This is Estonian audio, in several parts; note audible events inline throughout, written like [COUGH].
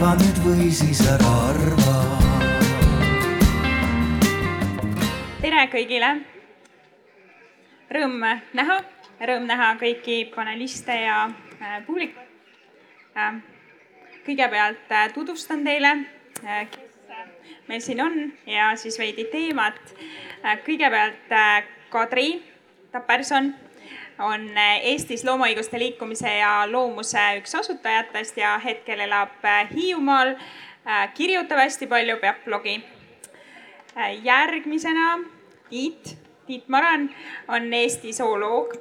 arva nüüd või siis ära arva. tere kõigile. Rõõm näha, rõõm näha kõiki paneliste ja äh, publikut kõigepealt äh, tutvustan teile äh,, kes meil siin on ja siis veidi teemat kõigepealt Kadri Taperson on äh, Eestis loomaõiguste liikumise ja loomuse üks asutajatest ja hetkel elab äh, Hiiumaal, äh, kirjutab hästi palju, peab blogi. järgmisena Tiit, Tiit Maran on Eesti zooloog,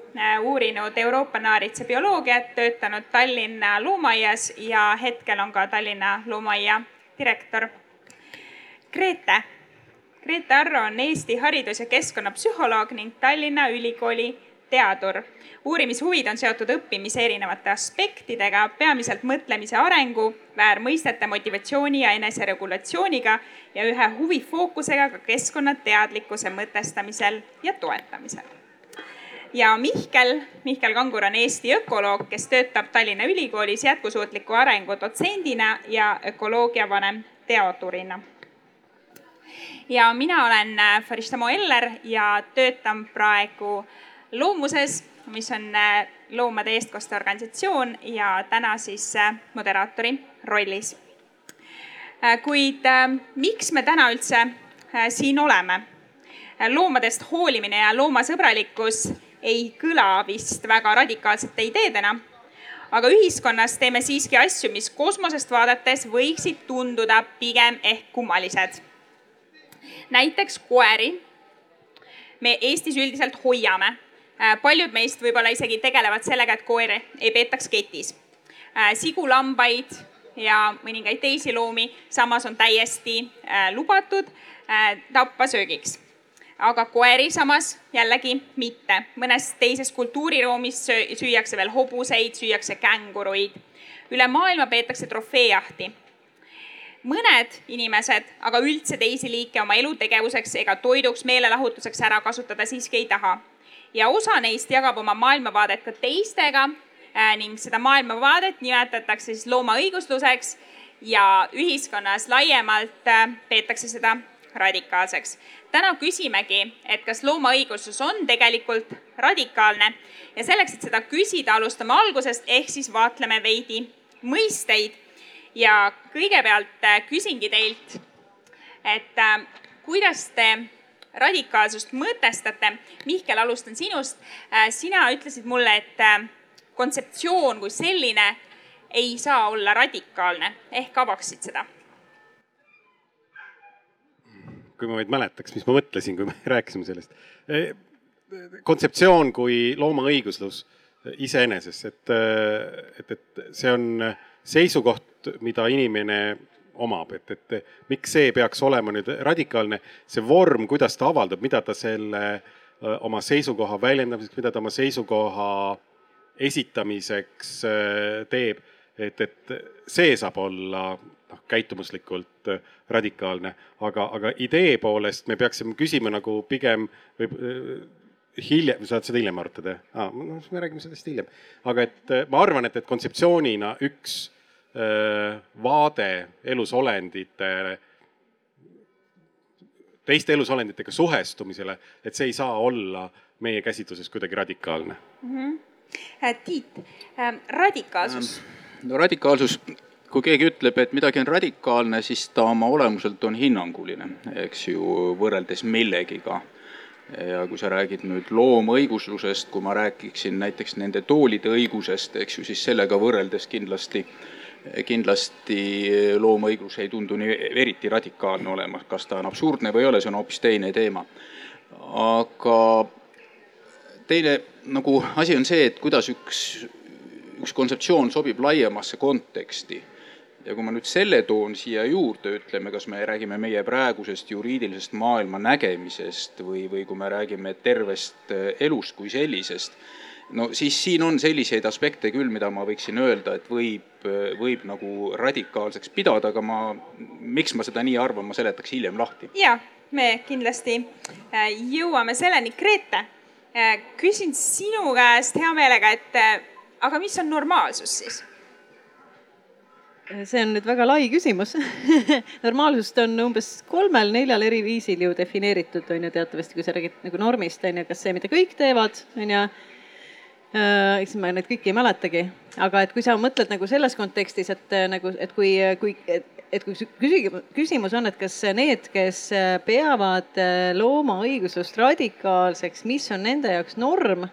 uurinud Euroopa naaritsa bioloogiat, töötanud Tallinna loomaaias ja hetkel on ka Tallinna loomaaia direktor. Grete, Grete Arro on Eesti haridus- ja keskkonnapsühholoog ning Tallinna Ülikooli teadur. uurimishuvid on seotud õppimise erinevate aspektidega, peamiselt mõtlemise arengu, väärmõistete, motivatsiooni ja eneseregulatsiooniga ja ühe huvifookusega ka keskkonnateadlikkuse mõtestamisel ja toetamisel. ja Mihkel, Mihkel Kangur on Eesti ökoloog, kes töötab Tallinna Ülikoolis jätkusuutliku arengu dotsendina ja ökoloogia vanemteadurina ja mina olen Farishta Moeller ja töötan praegu loomuses, mis on äh, loomade eestkoste organisatsioon ja täna siis äh, moderaatori rollis. Äh, kuid miks me täna üldse siin oleme? loomadest hoolimine ja loomasõbralikkus ei kõla vist väga radikaalsete ideedena, aga ühiskonnas teeme siiski asju, mis kosmosest vaadates võiksid tunduda pigem ehk kummalised. näiteks koeri me Eestis üldiselt hoiame paljud meist võib-olla isegi tegelevad sellega, et koeri ei peetaks ketis. Äh, sigulambaid ja mõningaid teisi loomi samas on täiesti äh, lubatud tappa söögiks. aga koeri samas jällegi mitte. mõnes teises kultuuriruumis süüakse veel hobuseid, süüakse känguruid. üle maailma peetakse trofeejahti mõned inimesed aga üldse teisi liike oma elutegevuseks ega toiduks, meelelahutuseks ära kasutada siiski ei taha ja osa neist jagab oma maailmavaadet ka teistega äh, ning seda maailmavaadet nimetatakse siis loomaõigusluseks ja ühiskonnas laiemalt äh, peetakse seda radikaalseks. täna küsimegi, et kas loomaõiguslus on tegelikult radikaalne ja selleks, et seda küsida, alustame algusest ehk siis vaatleme veidi mõisteid ja kõigepealt äh, küsingi teilt, et kuidas te radikaalsust mõtestate. Mihkel, alustan sinust. Äh, sina ütlesid mulle, et äh, kontseptsioon kui selline ei saa olla radikaalne, ehk avaksid seda? kui ma vaid mäletaks, mis ma mõtlesin, kui me [LAUGHS] rääkisime sellest. Kontseptsioon kui loomaõiguslus iseenesest, et, et, et see on seisukoht, mida inimene omab, et, et miks see peaks olema nüüd radikaalne, see vorm, kuidas ta avaldab, mida ta selle oma seisukoha väljendamiseks, mida ta oma seisukoha esitamiseks teeb, et, et see saab olla noh, käitumuslikult radikaalne, aga, aga idee poolest me peaksime küsima nagu pigem või hiljem, saad seda hiljem arutada ah,? noh, me räägime sellest hiljem, aga et ma arvan, et, et kontseptsioonina üks vaade elusolendite, teiste elusolenditega suhestumisele, et see ei saa olla meie käsitluses kuidagi radikaalne mm. -hmm. Tiit äh,, radikaalsus. Ähm, no radikaalsus, kui keegi ütleb, et midagi on radikaalne, siis ta oma olemuselt on hinnanguline, eks ju, võrreldes millegiga ja kui sa räägid nüüd loomaõiguslusest, kui ma räägiksin näiteks nende toolide õigusest, eks ju, siis sellega võrreldes kindlasti äh, kindlasti loomaõigus ei tundu nii eriti radikaalne olema, kas ta on absurdne või ei ole, see on hoopis teine teema. aga teine nagu asi on see, et kuidas üks, üks kontseptsioon sobib laiemasse konteksti ja kui ma nüüd selle toon siia juurde, ütleme, kas me räägime meie praegusest juriidilisest maailma nägemisest või, või kui me räägime tervest elust kui sellisest no siis siin on selliseid aspekte küll, mida ma võiksin öelda, et võib, võib nagu radikaalseks pidada, aga ma, miks ma seda nii arvan, ma seletaks hiljem lahti. ja, me kindlasti äh, jõuame selleni. Grete, äh, küsin sinu käest hea meelega, et äh, aga mis on normaalsus siis? see on nüüd väga lai küsimus [LAUGHS] normaalsust on umbes kolmel-neljal eri viisil ju defineeritud, on ju, teatavasti, kui sa räägid nagu normist, on ju, kas see, mida kõik teevad, on ju. Äh, eks ma neid kõiki ei mäletagi, aga et kui sa mõtled nagu selles kontekstis, et äh, nagu, et kui, kui, et, kui küsimus, küsimus on, et kas need, kes peavad äh, looma õiguslust radikaalseks, mis on nende jaoks norm,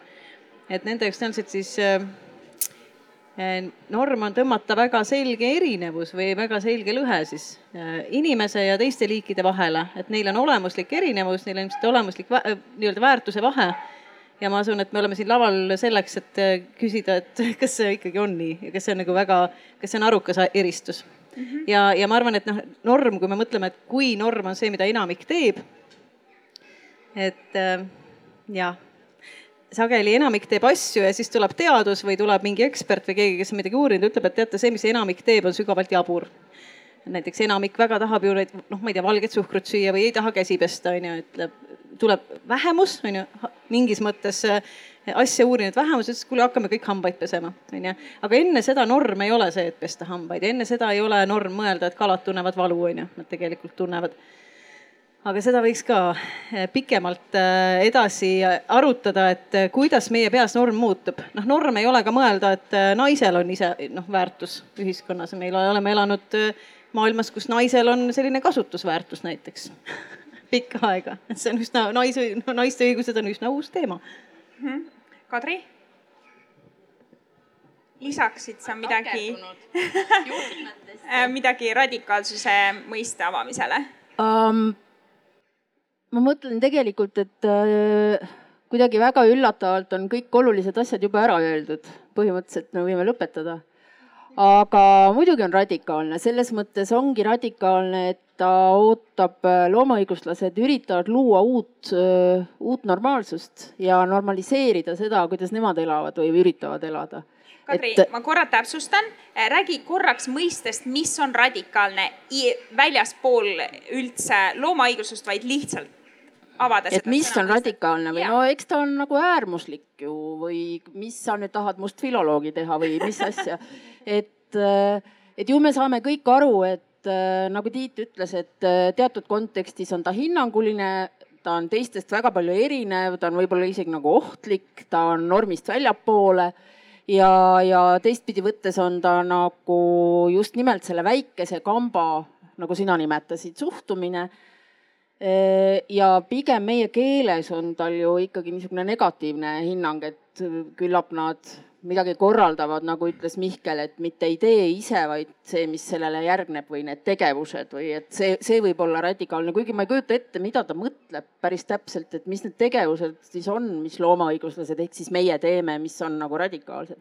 et nende jaoks tõenäoliselt siis norm on tõmmata väga selge erinevus või väga selge lõhe siis inimese ja teiste liikide vahele, et neil on olemuslik erinevus, neil on ilmselt olemuslik nii-öelda väärtuse vahe. Ja ma usun, et me oleme siin laval selleks, et küsida, et [LAUGHS] kas see ikkagi on nii ja kas see on nagu väga, kas see on arukas eristus mm. -hmm. ja, ja ma arvan, et noh, norm, kui me mõtleme, et kui norm on see, mida enamik teeb. et jah sageli enamik teeb asju ja siis tuleb teadus või tuleb mingi ekspert või keegi, kes on midagi uurinud, ütleb, et teate, see, mis enamik teeb, on sügavalt jabur. Näiteks enamik väga tahab ju neid, noh, ma ei tea, valget suhkrut süüa või ei taha käsi pesta, on ju, ütleb, tuleb vähemus, on ju, mingis mõttes äh, asja uurinud vähemus, ütles, kuule, hakkame kõik hambaid pesema, on ju. aga enne seda norm ei ole see, et pesta hambaid enne seda ei ole norm mõelda, et kalad tunnevad valu, on ju, nad tegelikult tunnevad aga seda võiks ka eh, pikemalt eh, edasi arutada, et eh, kuidas meie peas norm muutub. noh, norm ei ole ka mõelda, et naisel on ise noh, väärtus ühiskonnas. meil oleme elanud maailmas, kus naisel on selline kasutusväärtus näiteks [LAUGHS] pikka aega, et see on üsna naise, naiste õigused on üsna uus teema mm. -hmm. Kadri? lisaksid sa midagi [LAUGHS] midagi radikaalsuse mõiste avamisele um,? ma mõtlen tegelikult, et äh, kuidagi väga üllatavalt on kõik olulised asjad juba ära öeldud, põhimõtteliselt me võime lõpetada. Aga muidugi on radikaalne, selles mõttes ongi radikaalne, et ta ootab, äh, loomaõiguslased üritavad luua uut, äh, uut normaalsust ja normaliseerida seda, kuidas nemad elavad või üritavad elada. Kadri et..., ma korra täpsustan, räägi korraks mõistest, mis on radikaalne väljaspool üldse loomaõigusest, vaid lihtsalt avada et mis on radikaalne või ja. no eks ta on nagu äärmuslik ju või mis sa nüüd tahad must filoloogi teha või mis asja. [LAUGHS] et, äh, et ju me saame kõik aru, et äh, nagu Tiit ütles, et äh, teatud kontekstis on ta hinnanguline, ta on teistest väga palju erinev, ta on võib-olla isegi nagu ohtlik, ta on normist väljapoole ja, ja teistpidi võttes on ta nagu just nimelt selle väikese kamba, nagu sina nimetasid, suhtumine ja pigem meie keeles on tal ju ikkagi niisugune negatiivne hinnang, et küllap nad midagi korraldavad, nagu ütles Mihkel, et mitte ei tee ise, vaid see, mis sellele järgneb või need tegevused või et see, see võib olla radikaalne, kuigi ma ei kujuta ette, mida ta mõtleb päris täpselt, et mis need tegevused siis on, mis loomaõiguslased ehk siis meie teeme, mis on nagu radikaalsed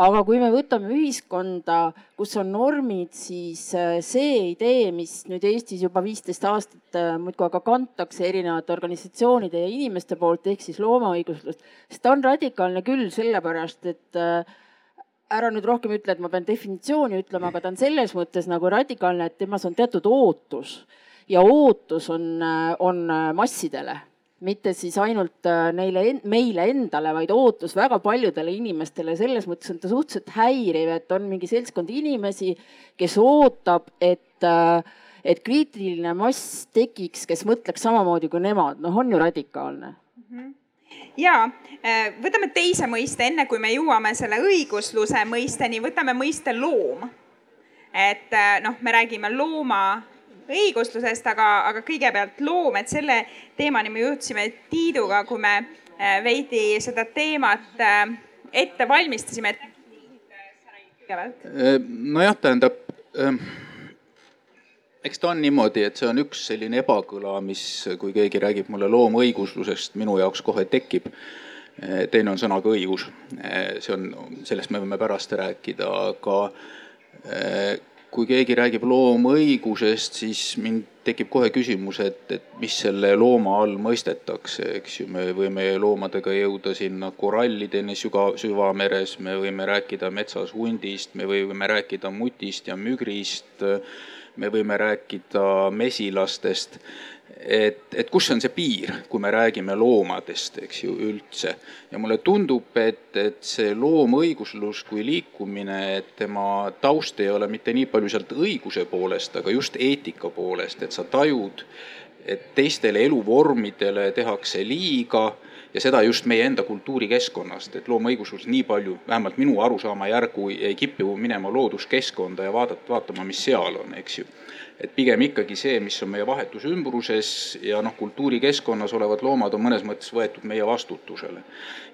aga kui me võtame ühiskonda, kus on normid, siis äh, see idee, mis nüüd Eestis juba viisteist aastat äh, muudkui aga kantakse erinevate organisatsioonide ja inimeste poolt, ehk siis loomaõiguslust, siis ta on radikaalne küll sellepärast, et äh, ära nüüd rohkem ütle, et ma pean definitsiooni ütlema, aga ta on selles mõttes nagu radikaalne, et temas on teatud ootus. Ja ootus on, on massidele mitte siis ainult äh, neile, meile endale, vaid ootus väga paljudele inimestele. selles mõttes on ta suhteliselt häiriv, et on mingi seltskond inimesi, kes ootab, et, äh, et kriitiline mass tekiks, kes mõtleks samamoodi kui nemad. noh, on ju radikaalne mm. -hmm ja äh, võtame teise mõiste, enne kui me jõuame selle õigusluse mõisteni, võtame mõiste loom. et noh, me räägime looma õiguslusest, aga, aga kõigepealt loom, et selle teemani me jõudsime Tiiduga, kui me äh, veidi seda teemat äh, ette valmistasime. Äh, nojah, tähendab eks ta on niimoodi, et see on üks selline ebakõla, mis, kui keegi räägib mulle loomaõiguslusest, minu jaoks kohe tekib. teine on sõnaga õigus, see on, sellest me võime pärast rääkida, aga kui keegi räägib loomaõigusest, siis mind tekib kohe küsimus, et, et mis selle looma all mõistetakse, eks ju, me võime loomadega jõuda sinna korallideni süga, süvameres, me võime rääkida metsas hundist, me võime rääkida mutist ja mügrist, me võime rääkida mesilastest. Et, et kus on see piir, kui me räägime loomadest, eks ju, üldse. ja mulle tundub, et, et see loomõiguslus kui liikumine, et tema taust ei ole mitte nii palju sealt õiguse poolest, aga just eetika poolest, et sa tajud, et teistele eluvormidele tehakse liiga ja seda just meie enda kultuurikeskkonnast, et loomaõiguslus nii palju, vähemalt minu arusaama järgu ei kipi minema looduskeskkonda ja vaadata, vaatama, mis seal on, eks ju et pigem ikkagi see, mis on meie vahetus ümbruses ja noh, kultuurikeskkonnas olevad loomad on mõnes mõttes võetud meie vastutusele.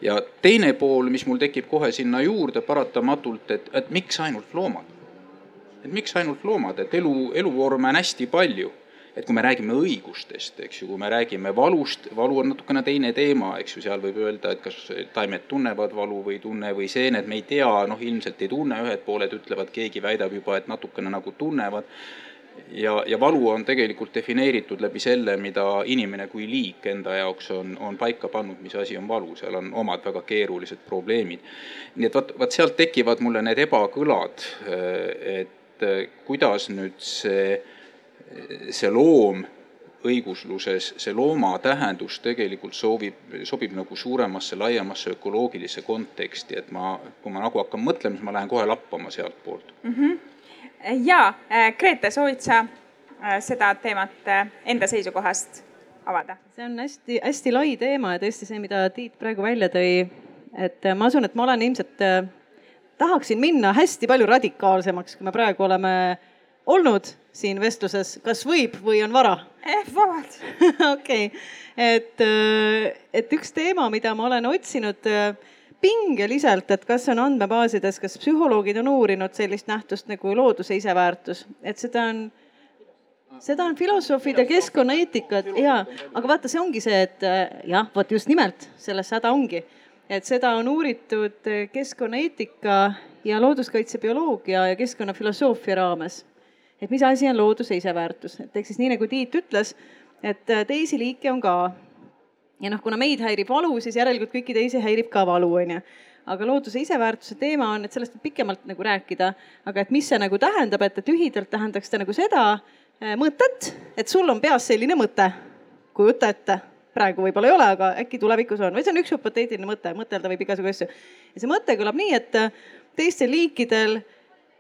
ja teine pool, mis mul tekib kohe sinna juurde paratamatult, et, et miks ainult loomad? et miks ainult loomad, et elu, eluvorme on hästi palju et kui me räägime õigustest, eks ju, kui me räägime valust, valu on natukene teine teema, eks ju, seal võib öelda, et kas taimed tunnevad valu või ei tunne või seened, me ei tea, noh, ilmselt ei tunne, ühed pooled ütlevad, keegi väidab juba, et natukene nagu tunnevad ja, ja valu on tegelikult defineeritud läbi selle, mida inimene kui liik enda jaoks on, on paika pannud, mis asi on valu, seal on omad väga keerulised probleemid. nii et vot, vot sealt tekivad mulle need ebakõlad, et kuidas nüüd see, see loom õigusluses, see looma tähendus tegelikult soovib, sobib nagu suuremasse, laiemasse ökoloogilisse konteksti, et ma, kui ma nagu hakkan mõtlema, siis ma lähen kohe lappama sealtpoolt mm. -hmm ja Grete, soovid sa äh, seda teemat enda seisukohast avada? see on hästi-hästi lai teema ja tõesti see, mida Tiit praegu välja tõi, et ma usun, et ma olen ilmselt, tahaksin minna hästi palju radikaalsemaks, kui me praegu oleme olnud siin vestluses, kas võib või on vara eh,? vabalt. [LAUGHS] okei, et, et üks teema, mida ma olen otsinud pingeliselt, et kas on andmebaasides, kas psühholoogid on uurinud sellist nähtust nagu looduse iseväärtus, et seda on, seda on filosoofid ja keskkonnaeetikad ja, aga vaata, see ongi see, et jah, vot just nimelt selles häda ongi, et seda on uuritud keskkonnaeetika ja looduskaitsebioloogia ja keskkonnafilosoofia raames. et mis asi on looduse iseväärtus, et ehk siis nii nagu Tiit ütles, et teisi liike on ka ja noh, kuna meid häirib valu, siis järelikult kõiki teisi häirib ka valu, onju. aga looduse iseväärtuse teema on, et sellest võib pikemalt nagu rääkida, aga et mis see nagu tähendab, et, et lühidalt tähendaks ta nagu seda äh, mõtet, et sul on peas selline mõte, kujuta ette. Praegu võib-olla ei ole, aga äkki tulevikus on. Või see on üks hüpoteetiline mõte, mõtelda võib igasugu asju. ja see mõte kõlab nii, et äh, teistel liikidel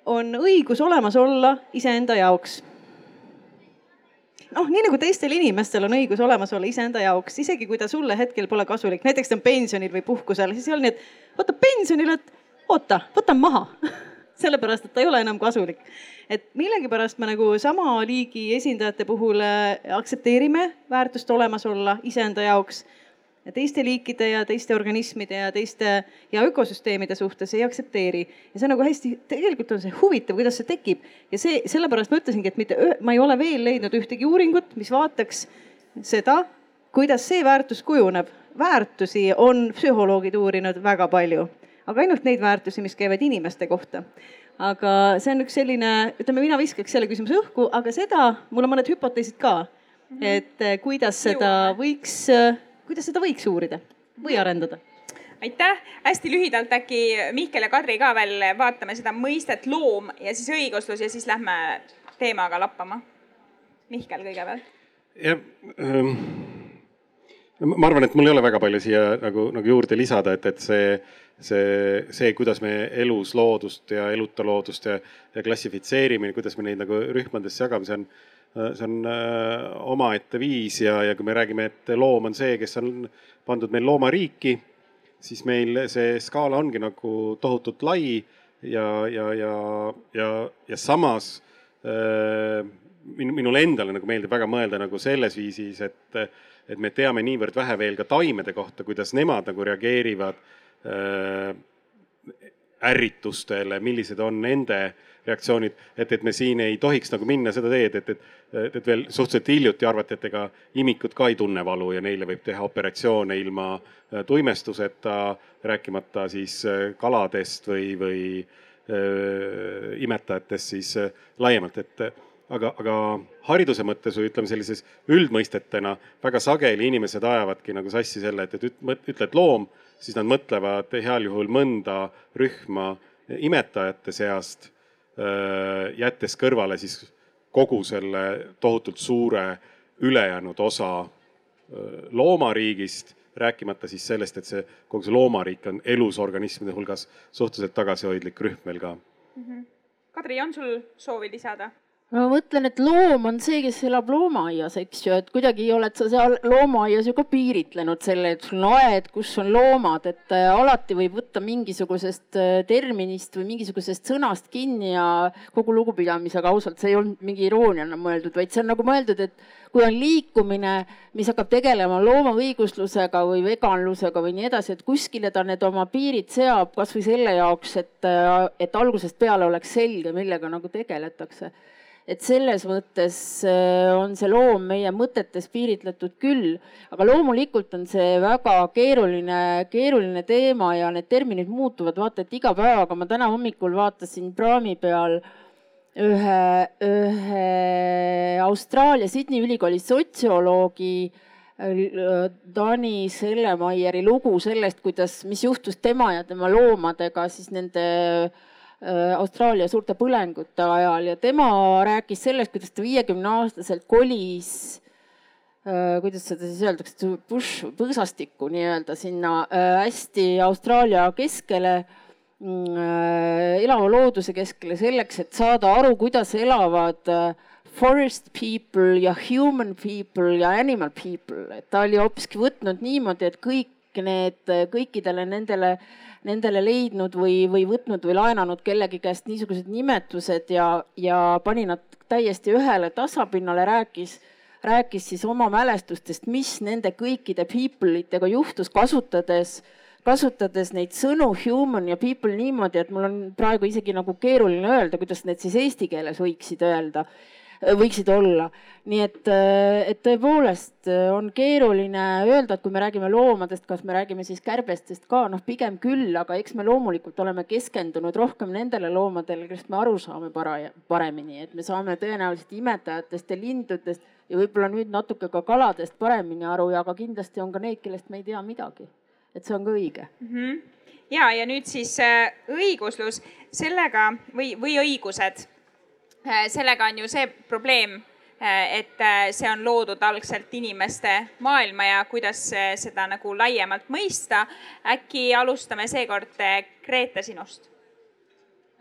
on õigus olemas olla iseenda jaoks noh, nii nagu teistel inimestel on õigus olemas olla iseenda jaoks, isegi kui ta sulle hetkel pole kasulik, näiteks ta on pensionil või puhkusel, siis ei ole nii, et võtab pensionile, et oota, võtan maha. [LAUGHS] Sellepärast, et ta ei ole enam kasulik. et millegipärast me nagu sama liigi esindajate puhul äh, aktsepteerime väärtust olemas olla iseenda jaoks teiste liikide ja teiste organismide ja teiste ja ökosüsteemide suhtes ei aktsepteeri. ja see on nagu hästi, tegelikult on see huvitav, kuidas see tekib ja see, sellepärast ma ütlesingi, et mitte, ma ei ole veel leidnud ühtegi uuringut, mis vaataks seda, kuidas see väärtus kujuneb. väärtusi on psühholoogid uurinud väga palju, aga ainult neid väärtusi, mis käivad inimeste kohta aga see on üks selline, ütleme, mina viskaks selle küsimuse õhku, aga seda, mul on mõned hüpoteesid ka, mhm. et eh, kuidas seda võiks kuidas seda võiks uurida või arendada? aitäh, hästi lühidalt äkki Mihkel ja Kadri ka veel vaatame seda mõistet loom ja siis õiguslus ja siis lähme teemaga lappama. Mihkel kõigepealt. jah ähm,, ma arvan, et mul ei ole väga palju siia nagu, nagu juurde lisada, et, et see, see, see, kuidas me elus loodust ja eluta loodust ja, ja klassifitseerime, kuidas me neid nagu rühmadesse jagame, see on see on äh, omaette viis ja, ja kui me räägime, et loom on see, kes on pandud meil loomariiki, siis meil see skaala ongi nagu tohutult lai ja, ja, ja, ja, ja samas äh, minu, minule endale nagu meeldib väga mõelda nagu selles viisis, et, et me teame niivõrd vähe veel ka taimede kohta, kuidas nemad nagu reageerivad äh, ärritustele, millised on nende reaktsioonid, et, et me siin ei tohiks nagu minna seda teed, et, et, et veel suhteliselt hiljuti arvati, et ega imikud ka ei tunne valu ja neile võib teha operatsioone ilma äh, tuimestuseta, rääkimata siis äh, kaladest või, või äh, imetajatest siis äh, laiemalt, et aga, aga hariduse mõttes või ütleme sellises üldmõistetena väga sageli inimesed ajavadki nagu sassi selle, et, et ütled loom, siis nad mõtlevad heal juhul mõnda rühma imetajate seast Äh, jättes kõrvale siis kogu selle tohutult suure ülejäänud osa öö, loomariigist, rääkimata siis sellest, et see kogu see loomariik on elus organismide hulgas suhteliselt tagasihoidlik rühm meil ka. Kadri, on sul soovi lisada? Ma mõtlen, et loom on see, kes elab loomaaias, eks ju, et kuidagi oled sa seal loomaaias ju ka piiritlenud selle, et sul on aed, kus on loomad, et äh, alati võib võtta mingisugusest äh, terminist või mingisugusest sõnast kinni ja kogu lugupidamisega ausalt, see ei olnud mingi irooniana mõeldud, vaid see on nagu mõeldud, et kui on liikumine, mis hakkab tegelema loomaõiguslusega või veganlusega või nii edasi, et kuskile ta need oma piirid seab, kasvõi selle jaoks, et, äh, et algusest peale oleks selge, millega nagu tegeletakse et selles mõttes äh, on see loom meie mõtetes piiritletud küll, aga loomulikult on see väga keeruline, keeruline teema ja need terminid muutuvad vaata et iga päevaga. ma täna hommikul vaatasin praami peal ühe, ühe Austraalia Sydney ülikooli sotsioloogi äh, Dani Sellemaieri lugu sellest, kuidas, mis juhtus tema ja tema loomadega siis nende äh, Austraalia suurte põlengute ajal ja tema rääkis sellest, kuidas ta viiekümne aastaselt kolis äh, kuidas seda siis öeldakse, bush, põõsastikku nii-öelda sinna äh, hästi Austraalia keskele, mm, elava looduse keskele selleks, et saada aru, kuidas elavad forest people ja human people ja animal people, et ta oli hoopiski võtnud niimoodi, et kõik need, kõikidele nendele äh, nendele leidnud või, või võtnud või laenanud kellegi käest niisugused nimetused ja, ja pani nad täiesti ühele tasapinnale, rääkis, rääkis siis oma mälestustest, mis nende kõikide people itega juhtus, kasutades kasutades neid sõnu human ja people niimoodi, et mul on praegu isegi nagu keeruline öelda, kuidas need siis eesti keeles võiksid öelda võiksid olla. nii et, äh, et tõepoolest äh, on keeruline öelda, et kui me räägime loomadest, kas me räägime siis kärbestest ka, noh, pigem küll, aga eks me loomulikult oleme keskendunud rohkem nendele loomadele, kellest me aru saame para-, paremini, et me saame tõenäoliselt imetajatest ja lindudest ja võib-olla nüüd natuke ka kaladest paremini aru ja ka kindlasti on ka neid, kellest me ei tea midagi. et see on ka õige mm. -hmm ja, ja nüüd siis äh, õiguslus sellega või, või õigused Äh, sellega on ju see probleem, äh, et äh, see on loodud algselt inimeste maailma ja kuidas seda nagu laiemalt mõista. äkki alustame seekord, Grete, sinust?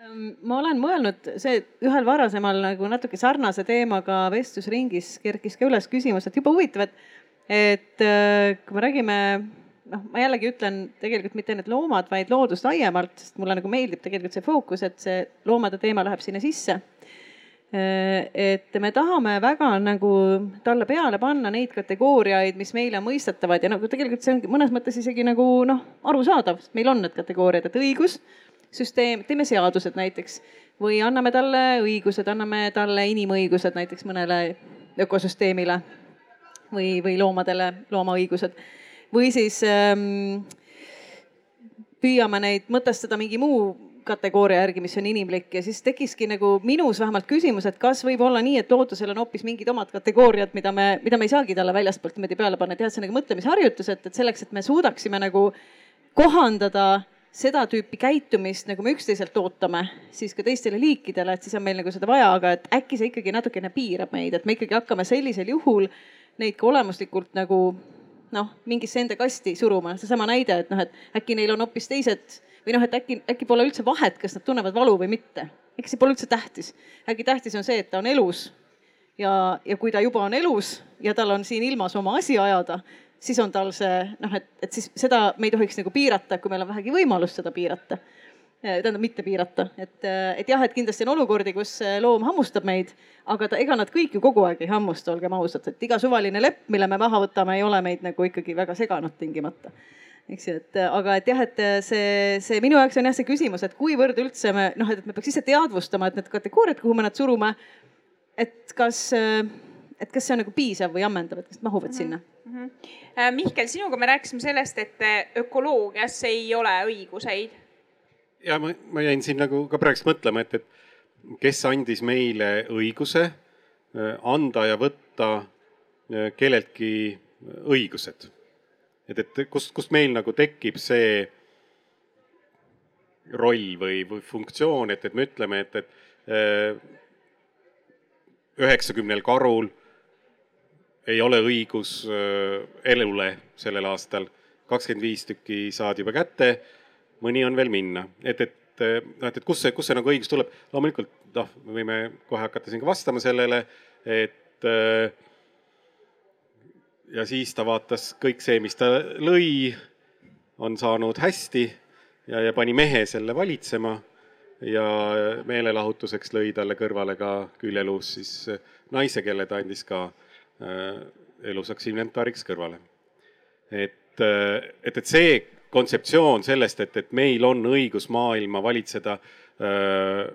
Ähm, ma olen mõelnud, see ühel varasemal nagu natuke sarnase teemaga vestlusringis kerkis ka üles küsimus, et jube huvitav, et, et kui me räägime noh, ma jällegi ütlen tegelikult mitte ainult loomad, vaid loodus laiemalt, sest mulle nagu meeldib tegelikult see fookus, et see loomade teema läheb sinna sisse et me tahame väga nagu talle peale panna neid kategooriaid, mis meile mõistetavad. Ja nagu tegelikult see ongi mõnes mõttes isegi nagu noh, arusaadav, sest meil on need kategooriad, et õigus, süsteem, teeme seadused näiteks. Või anname talle õigused, anname talle inimõigused näiteks mõnele ökosüsteemile või, või loomadele loomaõigused. Või siis ähm, püüame neid mõtestada mingi muu kategooria järgi, mis on inimlik ja siis tekkiski nagu minus vähemalt küsimus, et kas võib olla nii, et loodusel on hoopis mingid omad kategooriad, mida me, mida me ei saagi talle väljastpoolt niimoodi peale panna, teha see nagu mõtlemisharjutus, et, et selleks, et me suudaksime nagu kohandada seda tüüpi käitumist, nagu me üksteiselt ootame, siis ka teistele liikidele, et siis on meil nagu seda vaja, aga et äkki see ikkagi natukene piirab meid, et me ikkagi hakkame sellisel juhul neid ka olemuslikult nagu noh, mingisse enda kasti suruma. seesama näide, et noh, et äkki neil on hoopis teised või noh, et äkki, äkki pole üldse vahet, kas nad tunnevad valu või mitte. äkki see pole üldse tähtis. äkki tähtis on see, et ta on elus. Ja, ja kui ta juba on elus ja tal on siin ilmas oma asi ajada, siis on tal see noh, et, et siis seda me ei tohiks nagu piirata, kui meil on vähegi võimalust seda piirata. Tähendab mitte piirata, et, et jah, et kindlasti on olukordi, kus loom hammustab meid, aga ta, ega nad kõik ju kogu aeg ei hammusta, olgem ausad, et iga suvaline lepp, mille me maha võtame, ei ole meid nagu ikkagi väga seganud tingimata eks ju, et aga et jah, et see, see minu jaoks on jah see küsimus, et kuivõrd üldse me noh, et me peaks ise teadvustama, et need kategooriad, kuhu me nad surume, et kas, et kas see on nagu piisav või ammendav, et kas nad mahuvad mm -hmm. sinna mm? -hmm. Mihkel, sinuga me rääkisime sellest, et ökoloogias ei ole õiguseid. ja ma, ma jäin siin nagu ka praegu mõtlema, et, et kes andis meile õiguse äh, anda ja võtta äh, kelleltki õigused et, et kust, kust meil nagu tekib see roll või, või funktsioon, et, et me ütleme, et, et äh, üheksakümnel karul ei ole õigus äh, elule sellel aastal. kakskümmend viis tükki saad juba kätte, mõni on veel minna, et, et äh, noh, et, et kust see, kust see nagu õigus tuleb. loomulikult noh, me võime kohe hakata siin ka vastama sellele, et äh, ja siis ta vaatas kõik see, mis ta lõi, on saanud hästi ja, ja pani mehe selle valitsema ja meelelahutuseks lõi talle kõrvale ka küljeluus siis naise, kelle ta andis ka äh, elusaks inventariks kõrvale. et, et, et see kontseptsioon sellest, et, et meil on õigus maailma valitseda äh,,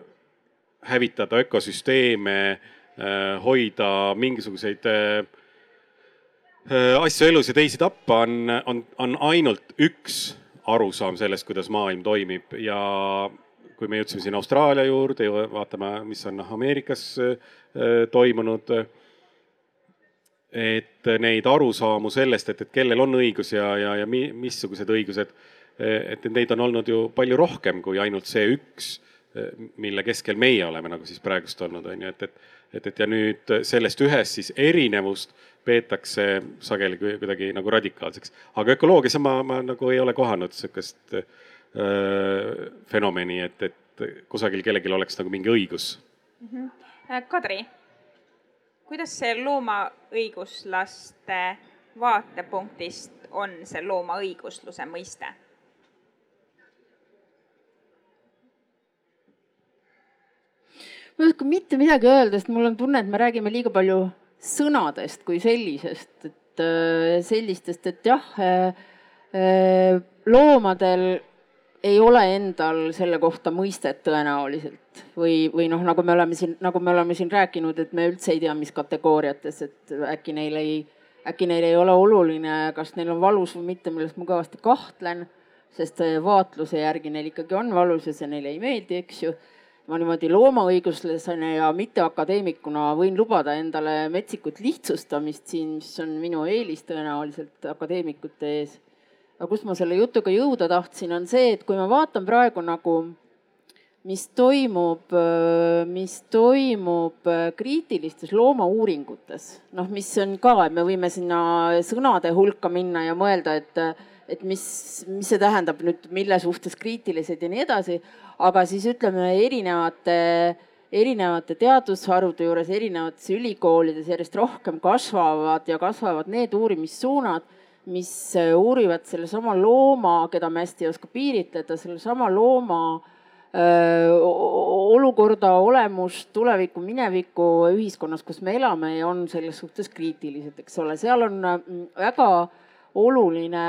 hävitada ökosüsteeme äh,, hoida mingisuguseid äh, asju elus ja teisi tappa, on, on, on ainult üks arusaam sellest, kuidas maailm toimib ja kui me jõudsime siin Austraalia juurde ja vaatame, mis on Ameerikas toimunud. et neid arusaamu sellest, et, et kellel on õigus ja, ja, ja missugused õigused, et neid on olnud ju palju rohkem kui ainult see üks, mille keskel meie oleme nagu siis praegust olnud, on ju, et, et, et, et ja nüüd sellest ühest siis erinevust peetakse sageli kuidagi nagu radikaalseks. aga ökoloogias ma, ma nagu ei ole kohanud sihukest äh, fenomeni, et, et kusagil kellelgi oleks nagu mingi õigus mm. -hmm. Kadri, kuidas see loomaõiguslaste vaatepunktist on see loomaõigusluse mõiste? Ma ei oska mitte midagi öelda, sest mul on tunne, et me räägime liiga palju sõnadest kui sellisest, et äh, sellistest, et jah, äh, äh, loomadel ei ole endal selle kohta mõistet tõenäoliselt. Või, või noh, nagu me oleme siin, nagu me oleme siin rääkinud, et me üldse ei tea, mis kategooriates, et äkki neil ei, äkki neil ei ole oluline, kas neil on valus või mitte, millest ma kõvasti kahtlen, sest vaatluse järgi neil ikkagi on valus ja see neile ei meeldi, eks ju ma niimoodi loomaõiguslasena ja mitteakadeemikuna võin lubada endale metsikut lihtsustamist siin, mis on minu eelis tõenäoliselt akadeemikute ees. aga kus ma selle jutuga jõuda tahtsin, on see, et kui ma vaatan praegu nagu, mis toimub, mis toimub kriitilistes loomauuringutes, noh, mis on ka, et me võime sinna sõnade hulka minna ja mõelda, et et mis, mis see tähendab nüüd, mille suhtes kriitilised ja nii edasi aga siis ütleme erinevate, erinevate teadusharude juures, erinevates ülikoolides järjest rohkem kasvavad ja kasvavad need uurimissuunad, mis äh, uurivad sellesama looma, keda me hästi ei oska piiritleda, sellesama looma äh, olukorda, olemust, tulevikku, minevikku ühiskonnas, kus me elame ja on selles suhtes kriitilised, eks ole, seal on mm, väga oluline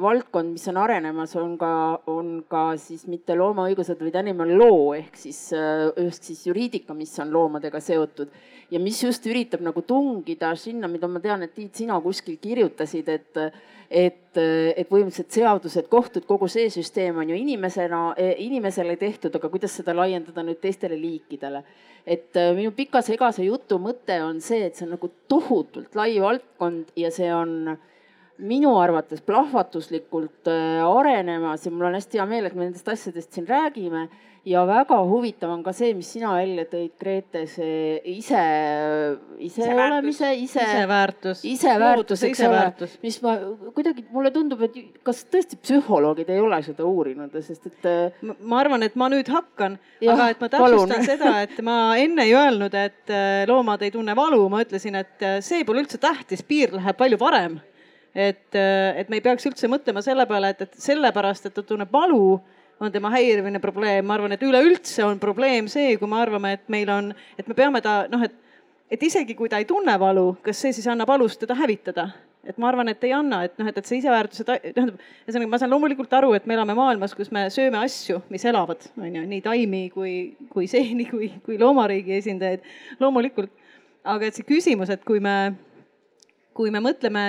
valdkond, mis on arenemas, on ka, on ka siis mitte loomaõigused, vaid animal law ehk siis, ehk siis juriidika, mis on loomadega seotud. ja mis just üritab nagu tungida sinna, mida ma tean, et Tiit, sina kuskil kirjutasid, et, et, et põhimõtteliselt seadused, kohtud, kogu see süsteem on ju inimesena, inimesele tehtud, aga kuidas seda laiendada nüüd teistele liikidele. et minu pika segase jutu mõte on see, et see on nagu tohutult lai valdkond ja see on minu arvates plahvatuslikult äh, arenemas ja mul on hästi hea meel, et me nendest asjadest siin räägime. ja väga huvitav on ka see, mis sina välja tõid, Grete, see ise, ise olemise, ise. iseväärtus. iseväärtus, eks ole, mis ma kuidagi, mulle tundub, et kas tõesti psühholoogid ei ole seda uurinud, sest et. Äh, ma arvan, et ma nüüd hakkan, aga et ma täpsustan seda, et ma enne ei öelnud, et äh, loomad ei tunne valu, ma ütlesin, et see pole üldse tähtis, piir läheb palju varem et, et me ei peaks üldse mõtlema selle peale, et, et sellepärast, et ta tunneb valu, on tema häirimine probleem, ma arvan, et üleüldse on probleem see, kui me arvame, et meil on, et me peame ta noh, et, et isegi kui ta ei tunne valu, kas see siis annab alust teda hävitada? et ma arvan, et ei anna, et noh, et, et see iseväärtuse, tähendab, ühesõnaga ma saan loomulikult aru, et me elame maailmas, kus me sööme asju, mis elavad, on ju, nii taimi kui, kui seeni kui, kui loomariigi esindajaid, loomulikult. aga et see küsimus, et kui me kui me mõtleme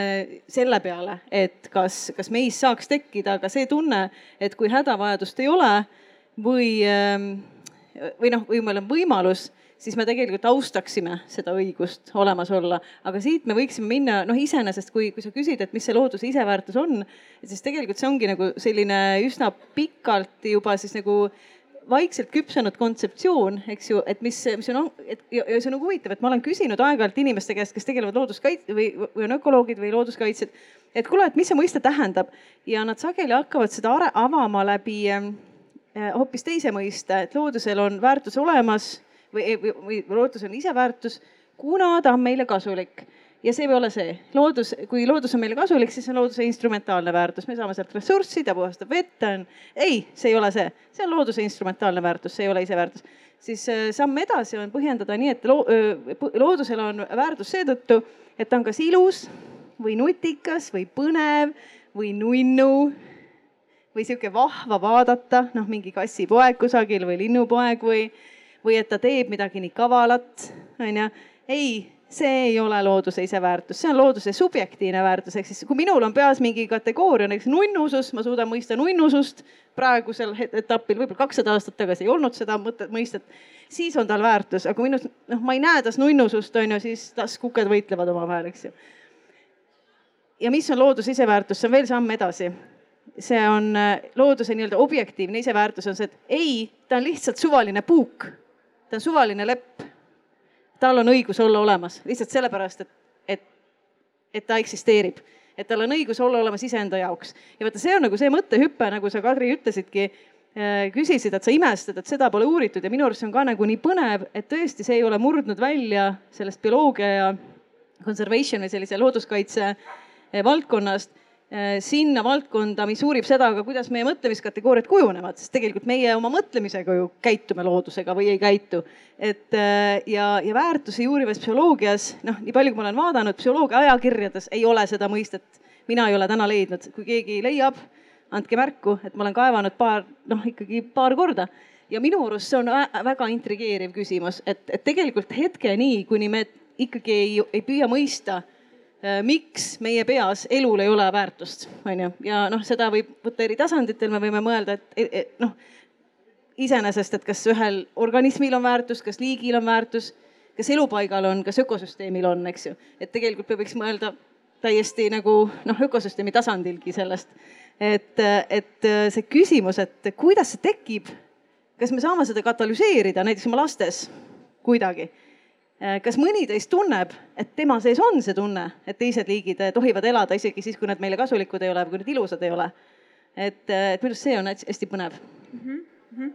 selle peale, et kas, kas meis saaks tekkida ka see tunne, et kui hädavajadust ei ole või, ähm, või noh, või meil on võimalus, siis me tegelikult austaksime seda õigust olemas olla. aga siit me võiksime minna, noh, iseenesest, kui, kui sa küsid, et mis see looduse iseväärtus on, siis tegelikult see ongi nagu selline üsna pikalt juba siis nagu vaikselt küpsenud kontseptsioon, eks ju, et mis, mis on, et ja, ja see on nagu huvitav, et ma olen küsinud aeg-ajalt inimeste käest, kes tegelevad looduskaitse või, või on ökoloogid või looduskaitsjad. et kuule, et mis see mõiste tähendab ja nad sageli hakkavad seda avama läbi äh, hoopis teise mõiste, et loodusel on väärtus olemas või, või, või loodusel on ise väärtus, kuna ta on meile kasulik ja see ei ole see. loodus, kui loodus on meile kasulik, siis on looduse instrumentaalne väärtus, me saame sealt ressurssi, ta puhastab vett, on. ei, see ei ole see, see on looduse instrumentaalne väärtus, see ei ole ise väärtus. siis äh, samm edasi on põhjendada nii, et loo, loodusel on väärtus seetõttu, et ta on kas ilus või nutikas või põnev või nunnu või sihuke vahva vaadata, noh, mingi kassipoeg kusagil või linnupoeg või, või et ta teeb midagi nii kavalat, onju. ei see ei ole looduse iseväärtus, see on looduse subjektiivne väärtus, ehk siis kui minul on peas mingi kategooria, näiteks nunnusus, ma suudan mõista nunnusust praegusel etapil, võib-olla kakssada aastat tagasi ei olnud seda mõtet, mõistet, siis on tal väärtus, aga minus, noh, ma ei näe tas nunnusust, on ju, siis tas kuked võitlevad omavahel, eks ju. ja mis on looduse iseväärtus, see on veel samm edasi. see on äh, looduse nii-öelda objektiivne iseväärtus on see, et ei, ta on lihtsalt suvaline puuk. ta on suvaline lepp tal on õigus olla olemas lihtsalt sellepärast, et, et, et ta eksisteerib. et tal on õigus olla olemas iseenda jaoks. ja vaata, see on nagu see mõttehüpe, nagu sa, Kadri, ütlesidki äh, küsisid, et sa imestad, et seda pole uuritud ja minu arust see on ka nagu nii põnev, et tõesti, see ei ole murdnud välja sellest bioloogia ja conservation või sellise looduskaitse äh, valdkonnast sinna valdkonda, mis uurib seda ka, kuidas meie mõtlemiskategooriad kujunevad, sest tegelikult meie oma mõtlemisega ju käitume loodusega või ei käitu. et äh, ja, ja väärtusi uurivas psühholoogias, noh, nii palju, kui ma olen vaadanud, psühholoogia ajakirjades ei ole seda mõistet, mina ei ole täna leidnud, kui keegi leiab, andke märku, et ma olen kaevanud paar, noh ikkagi paar korda ja minu arust see on väga intrigeeriv küsimus, et, et tegelikult hetkeni, kuni me ikkagi ei, ei püüa mõista Äh, miks meie peas elul ei ole väärtust, on ju, ja noh, seda võib võtta eri tasanditel, me võime mõelda, et, et, noh, iseenesest, et kas ühel organismil on väärtus, kas liigil on väärtus, kas elupaigal on, kas ökosüsteemil on, eks ju. et tegelikult me võiks mõelda täiesti nagu noh, ökosüsteemi tasandilgi sellest. et, et see küsimus, et kuidas see tekib, kas me saame seda katalüseerida näiteks oma lastes kuidagi Äh, kas mõni teist tunneb, et tema sees on see tunne, et teised liigid äh, tohivad elada isegi siis, kui nad meile kasulikud ei ole või kui nad ilusad ei ole? et, äh, et minu arust see on hästi põnev mm. -hmm.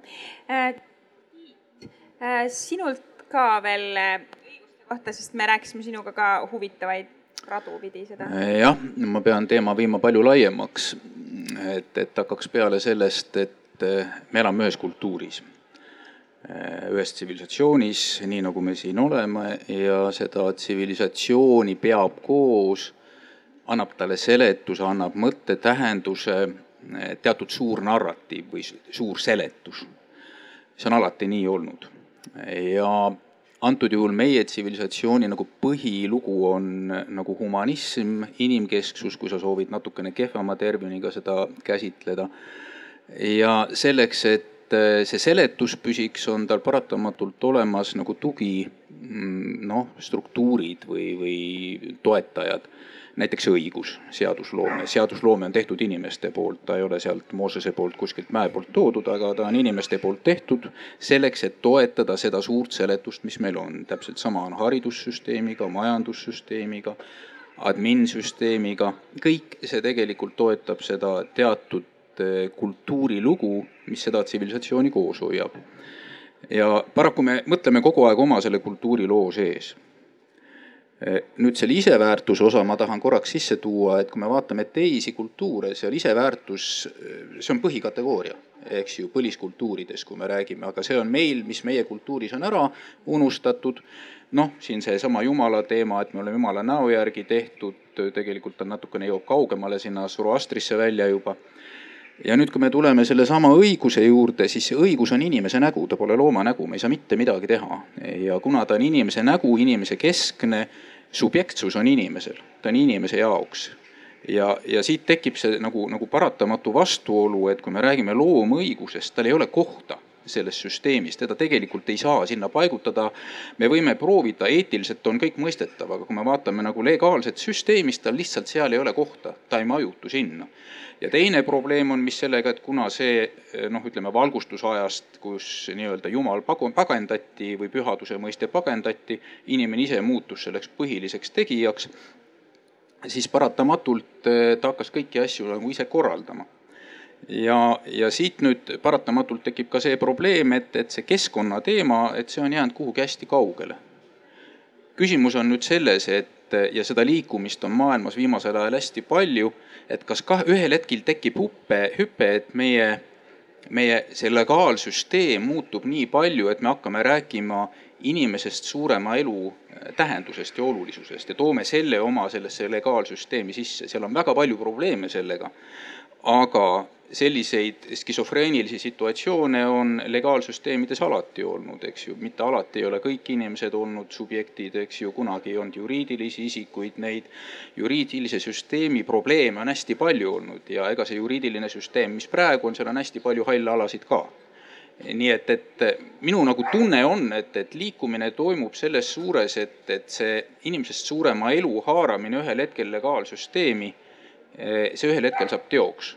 Äh, sinult ka veel õiguste kohta, sest me rääkisime sinuga ka huvitavaid radu pidi seda. jah, ma pean teema viima palju laiemaks. et, et hakkaks peale sellest, et me elame ühes kultuuris Äh, ühes tsivilisatsioonis, nii nagu me siin oleme ja seda tsivilisatsiooni peab koos, annab talle seletuse, annab mõtte, tähenduse, äh, teatud suur narratiiv või suur seletus. see on alati nii olnud ja antud juhul meie tsivilisatsiooni nagu põhilugu on nagu humanism, inimkesksus, kui sa soovid natukene kehvema terminiga seda käsitleda. ja selleks, et et äh, see seletus püsiks, on tal paratamatult olemas nagu tugi mm, noh, struktuurid või, või toetajad. näiteks õigus, seadusloome, seadusloome on tehtud inimeste poolt, ta ei ole sealt Moosese poolt kuskilt mäe poolt toodud, aga ta on inimeste poolt tehtud selleks, et toetada seda suurt seletust, mis meil on. täpselt sama on haridussüsteemiga, majandussüsteemiga, adminsüsteemiga, kõik see tegelikult toetab seda teatud kultuurilugu, mis seda tsivilisatsiooni koos hoiab. ja paraku me mõtleme kogu aeg oma selle kultuuriloo sees. Eh, nüüd selle iseväärtuse osa ma tahan korraks sisse tuua, et kui me vaatame teisi kultuure, seal iseväärtus, eh, see on põhikategooria, eks ju, põliskultuurides, kui me räägime, aga see on meil, mis meie kultuuris on ära unustatud noh, siin seesama Jumala teema, et me oleme Jumala näo järgi tehtud, tegelikult ta natukene jõuab kaugemale sinna Zoroastrisse välja juba ja nüüd, kui me tuleme sellesama õiguse juurde, siis õigus on inimese nägu, ta pole looma nägu, me ei saa mitte midagi teha. ja kuna ta on inimese nägu, inimese keskne, subjektsus on inimesel, ta on inimese jaoks. ja, ja siit tekib see nagu, nagu paratamatu vastuolu, et kui me räägime loomõigusest, tal ei ole kohta sellest süsteemist, teda tegelikult ei saa sinna paigutada. me võime proovida, eetiliselt on kõik mõistetav, aga kui me vaatame nagu legaalset süsteemi, siis tal lihtsalt seal ei ole kohta, ta ei majutu sinna. Ja teine probleem on, mis sellega, et kuna see noh, ütleme valgustusajast, kus nii-öelda jumal pagu-, pagendati või pühaduse mõiste pagendati, inimene ise muutus selleks põhiliseks tegijaks, siis paratamatult eh, ta hakkas kõiki asju nagu ise korraldama ja, ja siit nüüd paratamatult tekib ka see probleem, et, et see keskkonnateema, et see on jäänud kuhugi hästi kaugele. küsimus on nüüd selles, et ja seda liikumist on maailmas viimasel ajal hästi palju, et kas kah ühel hetkel tekib huppe, hüpe, et meie, meie see legaalsüsteem muutub nii palju, et me hakkame rääkima inimesest suurema elu tähendusest ja olulisusest ja toome selle oma sellesse legaalsüsteemi sisse, seal on väga palju probleeme sellega. aga selliseid skisofreenilisi situatsioone on legaalsüsteemides alati olnud, eks ju, mitte alati ei ole kõik inimesed olnud subjektid, eks ju, kunagi ei olnud juriidilisi isikuid, neid juriidilise süsteemi probleeme on hästi palju olnud ja ega see juriidiline süsteem, mis praegu on, seal on hästi palju halle alasid ka. Nii et, et minu nagu tunne on, et, et liikumine toimub selles suures, et, et see inimesest suurema elu haaramine ühel hetkel legaalsüsteemi, see ühel hetkel saab teoks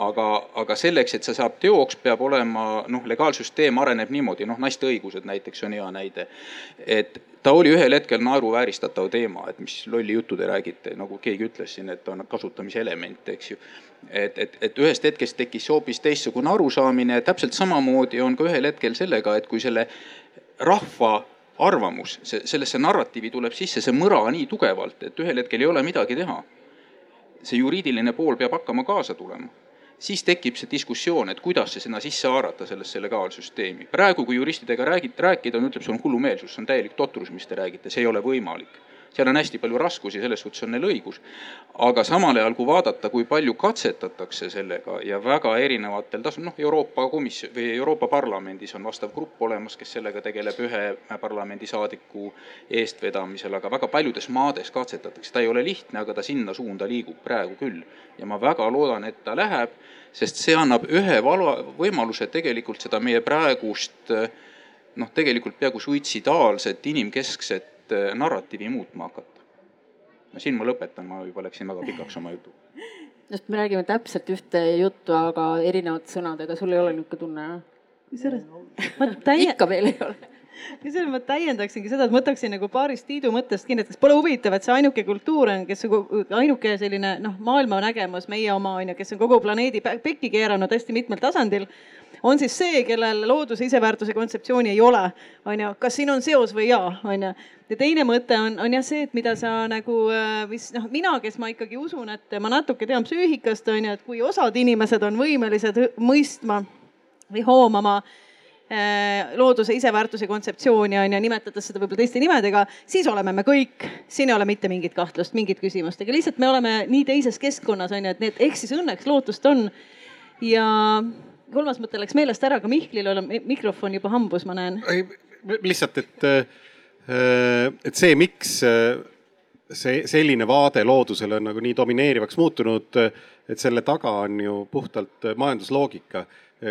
aga, aga selleks, et see saab teoks, peab olema noh, legaalsüsteem areneb niimoodi, noh, naiste õigused näiteks on hea näide. et ta oli ühel hetkel naeruvääristatav teema, et mis lolli juttu te räägite, nagu keegi ütles siin, et on kasutamise element, eks ju. et, et, et ühest hetkest tekkis hoopis teistsugune arusaamine, täpselt samamoodi on ka ühel hetkel sellega, et kui selle rahva arvamus, see, sellesse narratiivi tuleb sisse see mõra nii tugevalt, et ühel hetkel ei ole midagi teha. see juriidiline pool peab hakkama kaasa tulema siis tekib see diskussioon, et kuidas see sinna sisse haarata, sellesse legaalsüsteemi. praegu, kui juristidega räägid, rääkida, on, ütleb, see on hullumeelsus, see on täielik totrus, mis te räägite, see ei ole võimalik seal on hästi palju raskusi, selles suhtes on neil õigus. aga samal ajal, kui vaadata, kui palju katsetatakse sellega ja väga erinevatel tasandil, noh, Euroopa Komisjon või Euroopa Parlamendis on vastav grupp olemas, kes sellega tegeleb ühe parlamendisaadiku eestvedamisel, aga väga paljudes maades katsetatakse, ta ei ole lihtne, aga ta sinna suunda liigub praegu küll. ja ma väga loodan, et ta läheb, sest see annab ühe vala, võimaluse tegelikult seda meie praegust noh, tegelikult peaaegu suitsidaalset inimkeskset et äh, narratiivi muutma hakata. no siin ma lõpetan, ma juba läksin väga pikaks oma jutuga. [LAUGHS] just, me räägime täpselt ühte juttu, aga erinevate sõnadega, sul ei ole niisugune tunne, jah? kusjuures ma täie-. ikka veel ei ole [LAUGHS] kusjuures ma täiendaksingi seda, et võtaksin nagu paarist Tiidu mõttest kinni, et kas pole huvitav, et see ainuke kultuur on, kes ainuke selline noh, maailmanägemus, meie oma on ju, kes on kogu planeedi pekki keeranud hästi mitmel tasandil on siis see, kellel looduse iseväärtuse kontseptsiooni ei ole, on ju, kas siin on seos või jaa, on ju. ja teine mõte on, on jah see, et mida sa nagu, mis noh, mina, kes ma ikkagi usun, et ma natuke tean psüühikast, on ju, et kui osad inimesed on võimelised mõistma või hoomama äh, looduse iseväärtuse kontseptsiooni on ju, nimetades seda võib-olla teiste nimedega, siis oleme me kõik, siin ei ole mitte mingit kahtlust, mingit küsimust, aga lihtsalt me oleme nii teises keskkonnas on ju, et need, eks siis õnneks lootust on. ja kolmas mõte läks meelest ära, aga Mihklil on mikrofon juba hambus, ma näen. lihtsalt, et, äh, et see, miks äh, see selline vaade loodusele on nagu nii domineerivaks muutunud, et selle taga on ju puhtalt majandusloogika.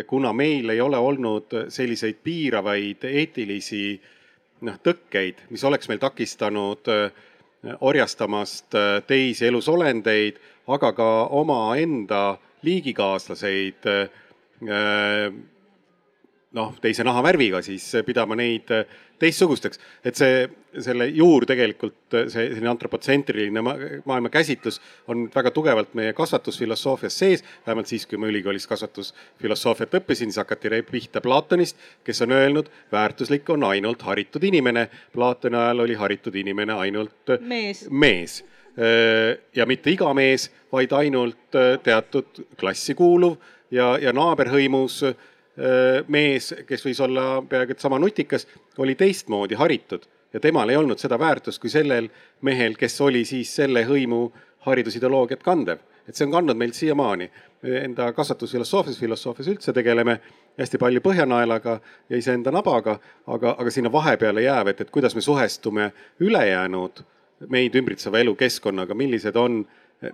kuna meil ei ole olnud selliseid piiravaid eetilisi noh, tõkkeid, mis oleks meil takistanud äh, orjastamast teisi elusolendeid, aga ka omaenda liigikaaslaseid Äh, noh, teise nahavärviga, siis pidama neid äh, teistsugusteks. et see, selle juur tegelikult, äh, see selline antropotsentriline maailmakäsitlus on väga tugevalt meie kasvatusfilosoofias sees. vähemalt siis, kui ma ülikoolis kasvatusfilosoofiat õppisin, siis hakati pihta Platonist, kes on öelnud, väärtuslik on ainult haritud inimene. Platoni ajal oli haritud inimene ainult mees, mees ja mitte iga mees, vaid ainult teatud klassi kuuluv ja, ja naaberhõimus äh, mees, kes võis olla peaaegu et sama nutikas, oli teistmoodi haritud ja temal ei olnud seda väärtust kui sellel mehel, kes oli siis selle hõimu haridusideoloogiat kandev. et see on kandnud meilt siiamaani. Enda kasvatusfilosoofias, filosoofias üldse tegeleme hästi palju Põhjanaelaga ja iseenda nabaga, aga, aga sinna vahepeale jääb, et, et kuidas me suhestume ülejäänud meid ümbritseva elukeskkonnaga, millised on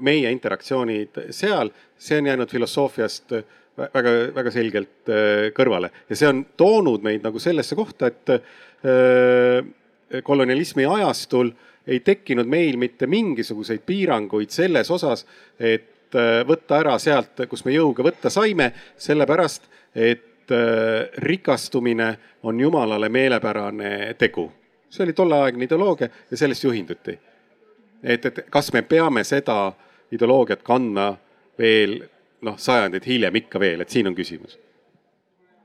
meie interaktsioonid seal, see on jäänud filosoofiast väga-väga selgelt äh, kõrvale ja see on toonud meid nagu sellesse kohta, et äh, kolonialismi ajastul ei tekkinud meil mitte mingisuguseid piiranguid selles osas, et äh, võtta ära sealt, kus me jõuga võtta saime, sellepärast et rikastumine on jumalale meelepärane tegu. see oli tolleaegne ideoloogia ja sellest juhinduti. Et, et kas me peame seda ideoloogiat kandma veel noh, sajandeid hiljem ikka veel, et siin on küsimus.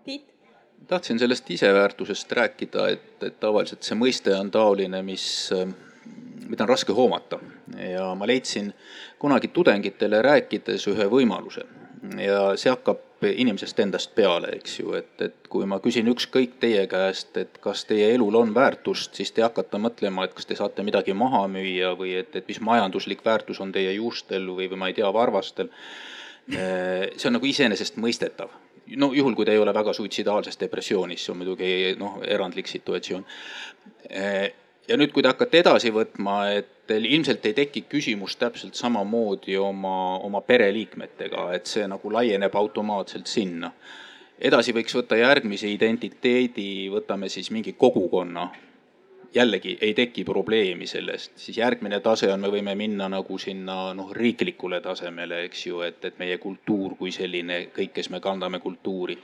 Tiit? tahtsin sellest iseväärtusest rääkida, et, et tavaliselt see mõiste on taoline, mis, mida on raske hoomata ja ma leidsin kunagi tudengitele rääkides ühe võimaluse ja see hakkab inimesest endast peale, eks ju, et, et kui ma küsin ükskõik teie käest, et kas teie elul on väärtust, siis te hakkate mõtlema, et kas te saate midagi maha müüa või et, et mis majanduslik väärtus on teie juustel või, või ma ei tea, varvastel Äh, see on nagu iseenesestmõistetav. no juhul, kui te ei ole väga suitsidaalses depressioonis, see on muidugi noh, erandlik situatsioon. Ja nüüd, kui te hakkate edasi võtma, et teil ilmselt ei teki küsimus täpselt samamoodi oma, oma pereliikmetega, et see nagu laieneb automaatselt sinna. edasi võiks võtta järgmise identiteedi, võtame siis mingi kogukonna. Jällegi ei teki probleemi sellest, siis järgmine tase on, me võime minna nagu sinna noh, riiklikule tasemele, eks ju, et, et meie kultuur kui selline, kõik, kes me kandame kultuuri,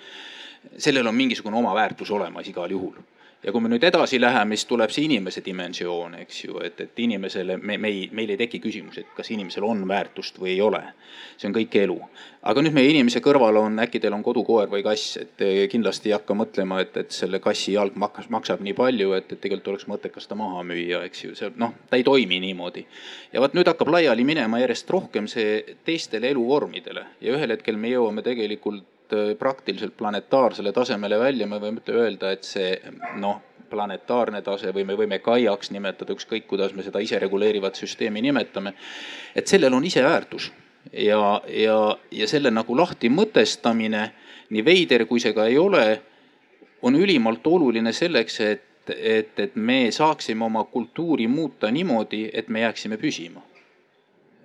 sellel on mingisugune oma väärtus olemas igal juhul ja kui me nüüd edasi läheme, siis tuleb see inimese dimensioon, eks ju, et, et inimesele me, me ei, meil ei teki küsimus, et kas inimesel on väärtust või ei ole. see on kõik elu. aga nüüd meie inimese kõrval on, äkki teil on kodukoer või kass, et kindlasti ei hakka mõtlema, et, et selle kassi jalg maksab, maksab nii palju, et, et tegelikult oleks mõttekas ta maha müüa, eks ju, see noh, ta ei toimi niimoodi. ja vot nüüd hakkab laiali minema järjest rohkem see teistele eluvormidele ja ühel hetkel me jõuame tegelikult Äh, praktiliselt planetaarsele tasemele välja, me võime öelda, et see noh, planetaarne tase või me võime kaiaks nimetada, ükskõik kuidas me seda isereguleerivat süsteemi nimetame. et sellel on iseväärtus ja, ja, ja selle nagu lahti mõtestamine, nii veider kui see ka ei ole, on ülimalt oluline selleks, et, et, et me saaksime oma kultuuri muuta niimoodi, et me jääksime püsima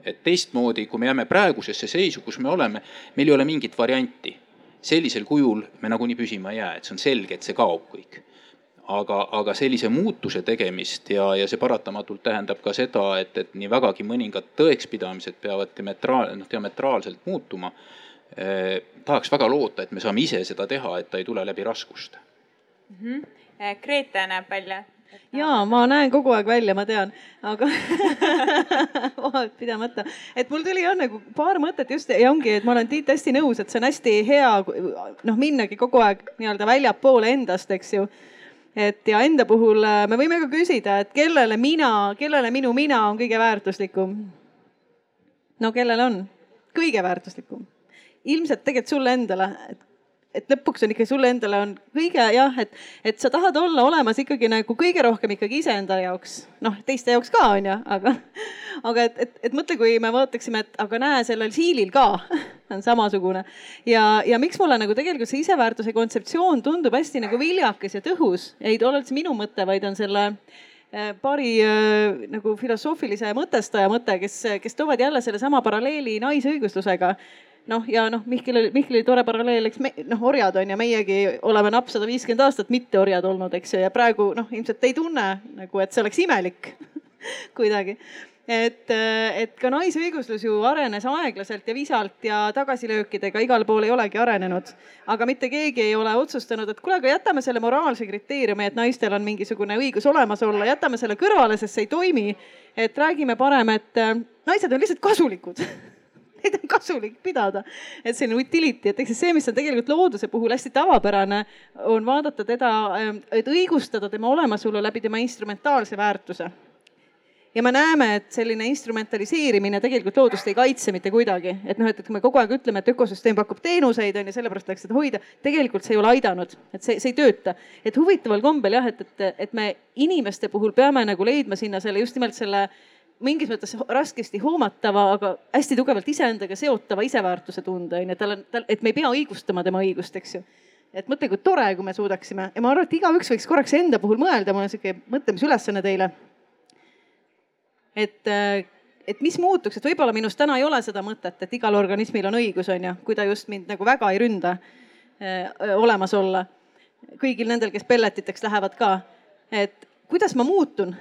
et teistmoodi, kui me jääme praegusesse seisu, kus me oleme, meil ei ole mingit varianti sellisel kujul me nagunii püsima ei jää, et see on selge, et see kaob kõik. aga, aga sellise muutuse tegemist ja, ja see paratamatult tähendab ka seda, et, et nii vägagi mõningad tõekspidamised peavad diametraal, noh diametraalselt muutuma eh,. tahaks väga loota, et me saame ise seda teha, et ta ei tule läbi raskuste mm. -hmm. Grete näeb välja ja ma näen kogu aeg välja, ma tean, aga [LAUGHS] vahet pidamata, et mul tuli jah nagu paar mõtet just ja ongi, et ma olen Tiit hästi nõus, et see on hästi hea noh, minnagi kogu aeg nii-öelda väljapoole endast, eks ju. et ja enda puhul äh, me võime ka küsida, et kellele mina, kellele minu mina on kõige väärtuslikum? no kellele on kõige väärtuslikum? ilmselt tegelikult sulle endale, et et lõpuks on ikka sulle endale on kõige jah, et, et sa tahad olla olemas ikkagi nagu kõige rohkem ikkagi iseenda jaoks, noh, teiste jaoks ka on ju, aga, aga et, et, et mõtle, kui me vaataksime, et aga näe, sellel siilil ka [LAUGHS] on samasugune. ja, ja miks mulle nagu tegelikult see iseväärtuse kontseptsioon tundub hästi nagu viljakas ja tõhus, ei ole üldse minu mõte, vaid on selle äh, paari äh, nagu filosoofilise mõtestaja mõte, kes, kes toovad jälle sellesama paralleeli naisõiguslusega noh, ja noh, Mihkel, Mihkli tore paralleel, eks me noh, orjad on ja meiegi oleme napp sada viiskümmend aastat mitte orjad olnud, eks ju, ja praegu noh, ilmselt ei tunne nagu, et see oleks imelik [LAUGHS] kuidagi et, et ka naisõiguslus ju arenes aeglaselt ja visalt ja tagasilöökidega igal pool ei olegi arenenud. aga mitte keegi ei ole otsustanud, et kuule, aga jätame selle moraalse kriteeriumi, et naistel on mingisugune õigus olemas olla, jätame selle kõrvale, sest see ei toimi. et räägime parem, et naised on lihtsalt kasulikud [LAUGHS] [LAUGHS] neid on kasulik pidada. et selline utility, et eks see, mis on tegelikult looduse puhul hästi tavapärane, on vaadata teda, ähm, et õigustada tema olemasolu läbi tema instrumentaalse väärtuse ja me näeme, et selline instrumentaliseerimine tegelikult loodust ei kaitse mitte kuidagi, et noh, et, et kui me kogu aeg ütleme, et ökosüsteem pakub teenuseid on ju, sellepärast tuleks seda hoida, tegelikult see ei ole aidanud, et see, see ei tööta. et huvitaval kombel jah, et, et, et me inimeste puhul peame nagu leidma sinna selle just nimelt selle äh, mingis mõttes raskesti hoomatava, aga hästi tugevalt iseendaga seotava iseväärtuse tunde on ju, tal on, tal, et me ei pea õigustama tema õigust, eks ju. et mõtle, kui tore, kui me suudaksime ja ma arvan, et igaüks võiks korraks enda puhul mõelda, mul on sihuke mõtlemisülesanne teile. et, et mis muutuks, et võib-olla minus täna ei ole seda mõtet, et igal organismil on õigus, on ju, kui ta just mind nagu väga ei ründa öö, olemas olla. kõigil nendel, kes pelletiteks lähevad ka. et kuidas ma muutun?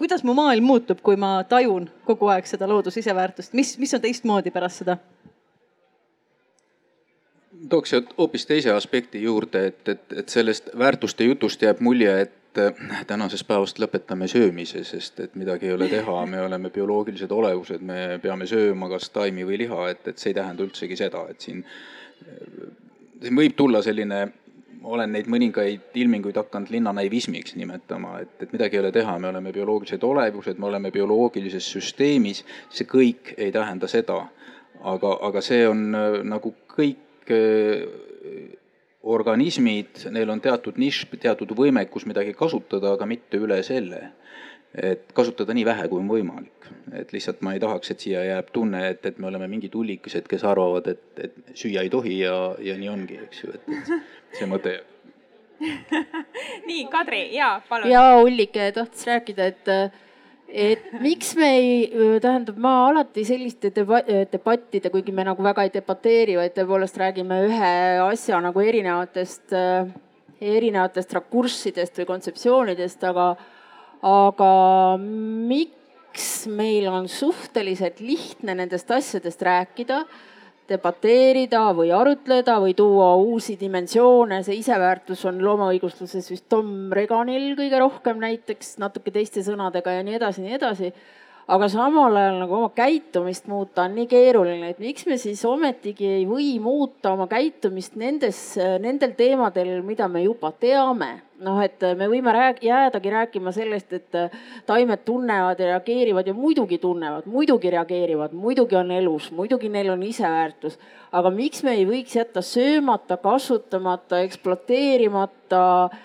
Kuidas mu maailm muutub, kui ma tajun kogu aeg seda looduse iseväärtust, mis, mis on teistmoodi pärast seda? tooks hoopis teise aspekti juurde, et, et, et sellest väärtuste jutust jääb mulje, et tänasest päevast lõpetame söömise, sest et midagi ei ole teha, me oleme bioloogilised olevused, me peame sööma kas taimi või liha, et, et see ei tähenda üldsegi seda, et siin, siin võib tulla selline olen neid mõningaid ilminguid hakanud linna naivismiks nimetama, et, et midagi ei ole teha, me oleme bioloogilised olevused, me oleme bioloogilises süsteemis, see kõik ei tähenda seda. aga, aga see on äh, nagu kõik äh, organismid, neil on teatud nišš, teatud võimekus midagi kasutada, aga mitte üle selle et kasutada nii vähe, kui on võimalik. et lihtsalt ma ei tahaks, et siia jääb tunne, et, et me oleme mingid ullikesed, kes arvavad, et, et süüa ei tohi ja, ja nii ongi, eks ju, et, et see mõte [LAUGHS] nii, Kadri, jaa, palun. ja Ullike tahtis rääkida, et, et miks me ei, tähendab, ma alati selliste deba debattide, kuigi me nagu väga ei debateeri, vaid tõepoolest räägime ühe asja nagu erinevatest, erinevatest rakurssidest või kontseptsioonidest, aga aga miks meil on suhteliselt lihtne nendest asjadest rääkida, debateerida või arutleda või tuua uusi dimensioone, see iseväärtus on loomaõigusluses vist Tom Reganil kõige rohkem näiteks, natuke teiste sõnadega ja nii edasi, nii edasi aga samal ajal nagu oma käitumist muuta on nii keeruline, et miks me siis ometigi ei või muuta oma käitumist nendes, nendel teemadel, mida me juba teame. noh, et me võime rääg-, jäädagi rääkima sellest, et taimed tunnevad ja reageerivad ja muidugi tunnevad, muidugi reageerivad, muidugi on elus, muidugi neil on iseväärtus. aga miks me ei võiks jätta söömata, kasutamata, ekspluateerimata äh,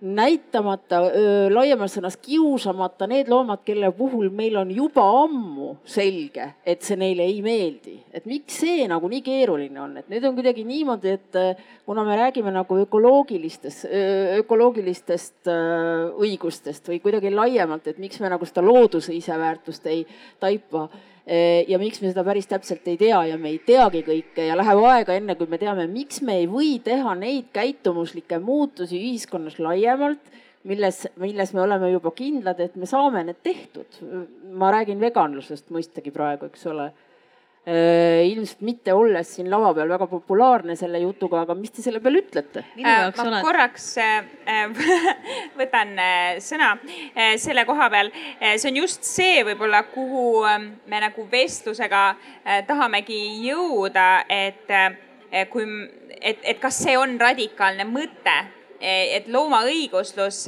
näitamata, laiemas sõnas kiusamata need loomad, kelle puhul meil on juba ammu selge, et see neile ei meeldi. et miks see nagu nii keeruline on, et nüüd on kuidagi niimoodi, et kuna me räägime nagu ökoloogilistest, ökoloogilistest õigustest või kuidagi laiemalt, et miks me nagu seda looduse iseväärtust ei taipa ja miks me seda päris täpselt ei tea ja me ei teagi kõike ja läheb aega, enne kui me teame, miks me ei või teha neid käitumuslikke muutusi ühiskonnas laiemalt, milles, milles me oleme juba kindlad, et me saame need tehtud. ma räägin veganlusest mõistagi praegu, eks ole Äh, ilmselt mitte olles siin lava peal väga populaarne selle jutuga, aga mis te selle peale ütlete? Äh, ma oled. korraks äh, [LAUGHS] võtan sõna selle koha peal. see on just see võib-olla, kuhu me nagu vestlusega tahamegi jõuda, et kui, et, et kas see on radikaalne mõte et loomaõiguslus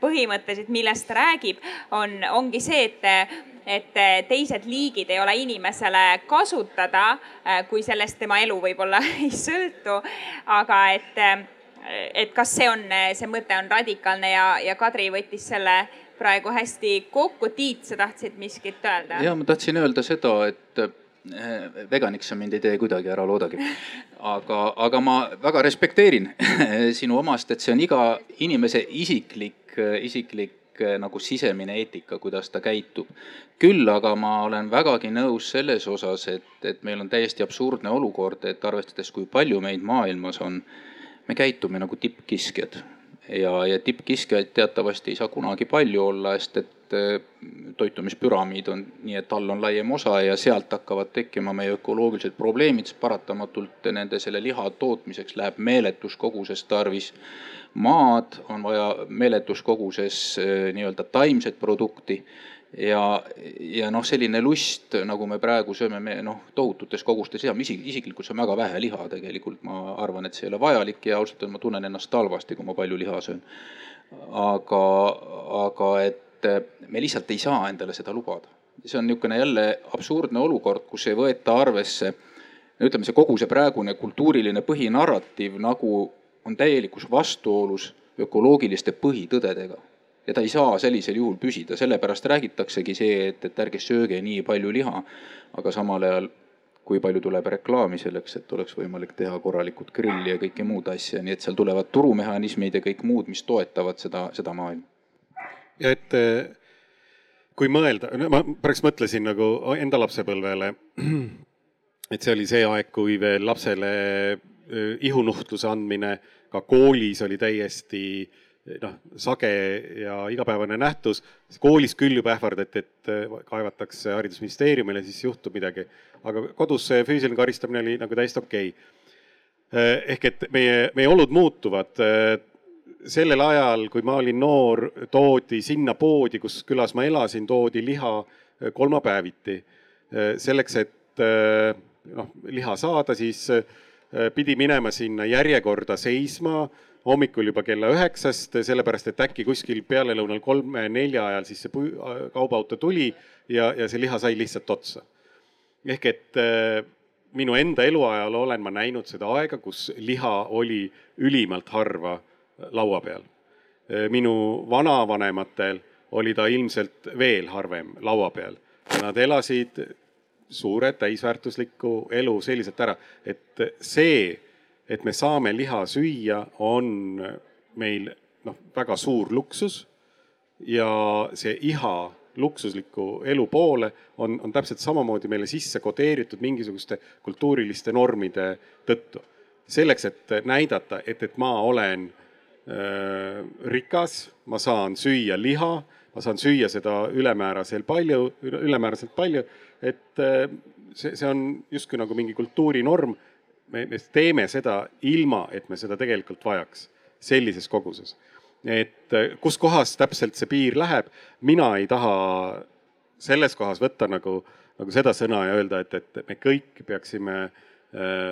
põhimõtteliselt, millest ta räägib, on, ongi see, et et eh, teised liigid ei ole inimesele kasutada, eh, kui sellest tema elu võib-olla [LAUGHS] ei sõltu. aga et, eh, et kas see on, see mõte on radikaalne ja, ja Kadri võttis selle praegu hästi kokku. Tiit, sa tahtsid miskit öelda? ja ma tahtsin öelda seda, et veganiks sa mind ei tee kuidagi, ära loodagi. aga, aga ma väga respekteerin [LAUGHS] sinu omast, et see on iga inimese isiklik, isiklik nagu sisemine eetika, kuidas ta käitub. küll aga ma olen vägagi nõus selles osas, et, et meil on täiesti absurdne olukord, et arvestades, kui palju meid maailmas on, me käitume nagu tippkiskjad. ja, ja tippkiskjaid teatavasti ei saa kunagi palju olla, sest et eh, toitumispüramiid on nii, et all on laiem osa ja sealt hakkavad tekkima meie ökoloogilised probleemid, sest paratamatult nende selle liha tootmiseks läheb meeletus koguses tarvis maad, on vaja meeletus koguses eh, nii-öelda taimset produkti ja, ja noh, selline lust, nagu me praegu sööme, me noh, tohututes kogustes ma isik, isiklikult söön väga vähe liha tegelikult, ma arvan, et see ei ole vajalik ja ausalt öeldes ma tunnen ennast halvasti, kui ma palju liha söön. aga, aga et eh, me lihtsalt ei saa endale seda lubada. see on niisugune jälle absurdne olukord, kus ei võeta arvesse ütleme, see kogu see praegune kultuuriline põhinarratiiv nagu on täielikus vastuolus ökoloogiliste põhitõdedega. ja ta ei saa sellisel juhul püsida, sellepärast räägitaksegi see, et, et ärge sööge nii palju liha, aga samal ajal kui palju tuleb reklaami selleks, et oleks võimalik teha korralikult grilli ja kõike muud asja, nii et seal tulevad turumehhanismid ja kõik muud, mis toetavad seda, seda maailma. ja et kui mõelda, no ma pärast mõtlesin nagu enda lapsepõlvele, et see oli see aeg, kui veel lapsele ihunuhtluse andmine ka koolis oli täiesti noh, sage ja igapäevane nähtus. koolis küll juba ähvardati, et kaevatakse haridusministeeriumile, siis juhtub midagi. aga kodus see füüsiline karistamine oli nagu täiesti okei okay.. ehk et meie, meie olud muutuvad sellel ajal, kui ma olin noor, toodi sinna poodi, kus külas ma elasin, toodi liha eh, kolmapäeviti. Eh, selleks, et eh, noh, liha saada, siis pidi minema sinna järjekorda seisma hommikul juba kella üheksast, sellepärast et äkki kuskil pealelõunal kolme-nelja ajal siis see kaubaauto tuli ja, ja see liha sai lihtsalt otsa. ehk et minu enda eluajal olen ma näinud seda aega, kus liha oli ülimalt harva laua peal. minu vanavanematel oli ta ilmselt veel harvem laua peal. Nad elasid suure täisväärtusliku elu selliselt ära, et see, et me saame liha süüa, on meil noh, väga suur luksus. ja see iha luksusliku elu poole on, on täpselt samamoodi meile sisse kodeeritud mingisuguste kultuuriliste normide tõttu. selleks, et näidata, et, et ma olen Äh, rikas, ma saan süüa liha, ma saan süüa seda ülemääraselt palju, ülemääraselt palju, et äh, see, see on justkui nagu mingi kultuurinorm. me, me teeme seda ilma, et me seda tegelikult vajaks sellises koguses. et äh, kus kohas täpselt see piir läheb, mina ei taha selles kohas võtta nagu, nagu seda sõna ja öelda, et, et me kõik peaksime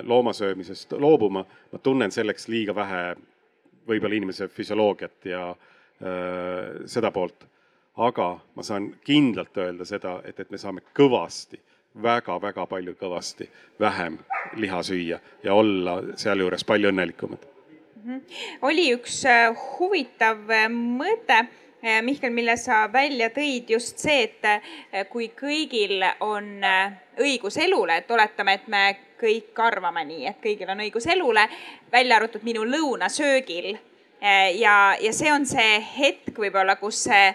loomasöömisest loobuma. ma tunnen selleks liiga vähe võib-olla inimese füsioloogiat ja äh, seda poolt. Aga ma saan kindlalt öelda seda, et, et me saame kõvasti väga,, väga-väga palju kõvasti vähem liha süüa ja olla sealjuures palju õnnelikumad. -hmm. oli üks äh, huvitav äh, mõte äh, Mihkel, mille sa välja tõid, just see, et kui kõigil on õigus elule, et oletame, et me kõik arvame nii, et kõigil on õigus elule, välja arvatud minu lõunasöögil. Ja, ja see on see hetk võib-olla, kus see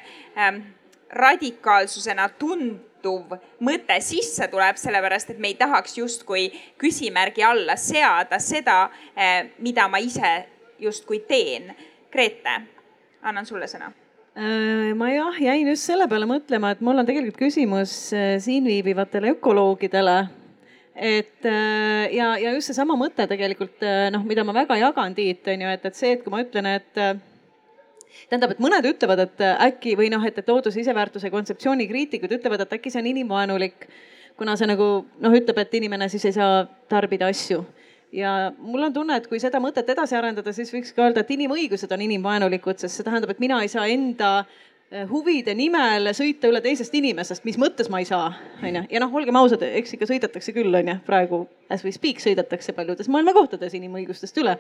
radikaalsusena tunduv mõte sisse tuleb, sellepärast et me ei tahaks justkui küsimärgi alla seada seda, eh, mida ma ise justkui teen. Grete, annan sulle sõna äh, ma jah, jäin just selle peale mõtlema, et mul on tegelikult küsimus äh, siin viibivatele ökoloogidele et äh, ja, ja just seesama mõte tegelikult äh, noh, mida ma väga jagan, Tiit, on ju, et, et see, et kui ma ütlen, et äh, tähendab, et mõned ütlevad, et äkki või noh, et, et looduse iseväärtuse kontseptsiooni kriitikud ütlevad, et äkki see on inimvaenulik, kuna see nagu noh, ütleb, et inimene siis ei saa tarbida asju. Ja mul on tunne, et kui seda mõtet edasi arendada, siis võiks ka öelda, et inimõigused on inimvaenulikud, sest see tähendab, et mina ei saa enda huvide nimel sõita üle teisest inimesest, mis mõttes ma ei saa, onju. ja noh, olgem ausad, eks ikka sõidetakse küll, onju, praegu as we speak sõidetakse paljudes maailma kohtades inimõigustest üle.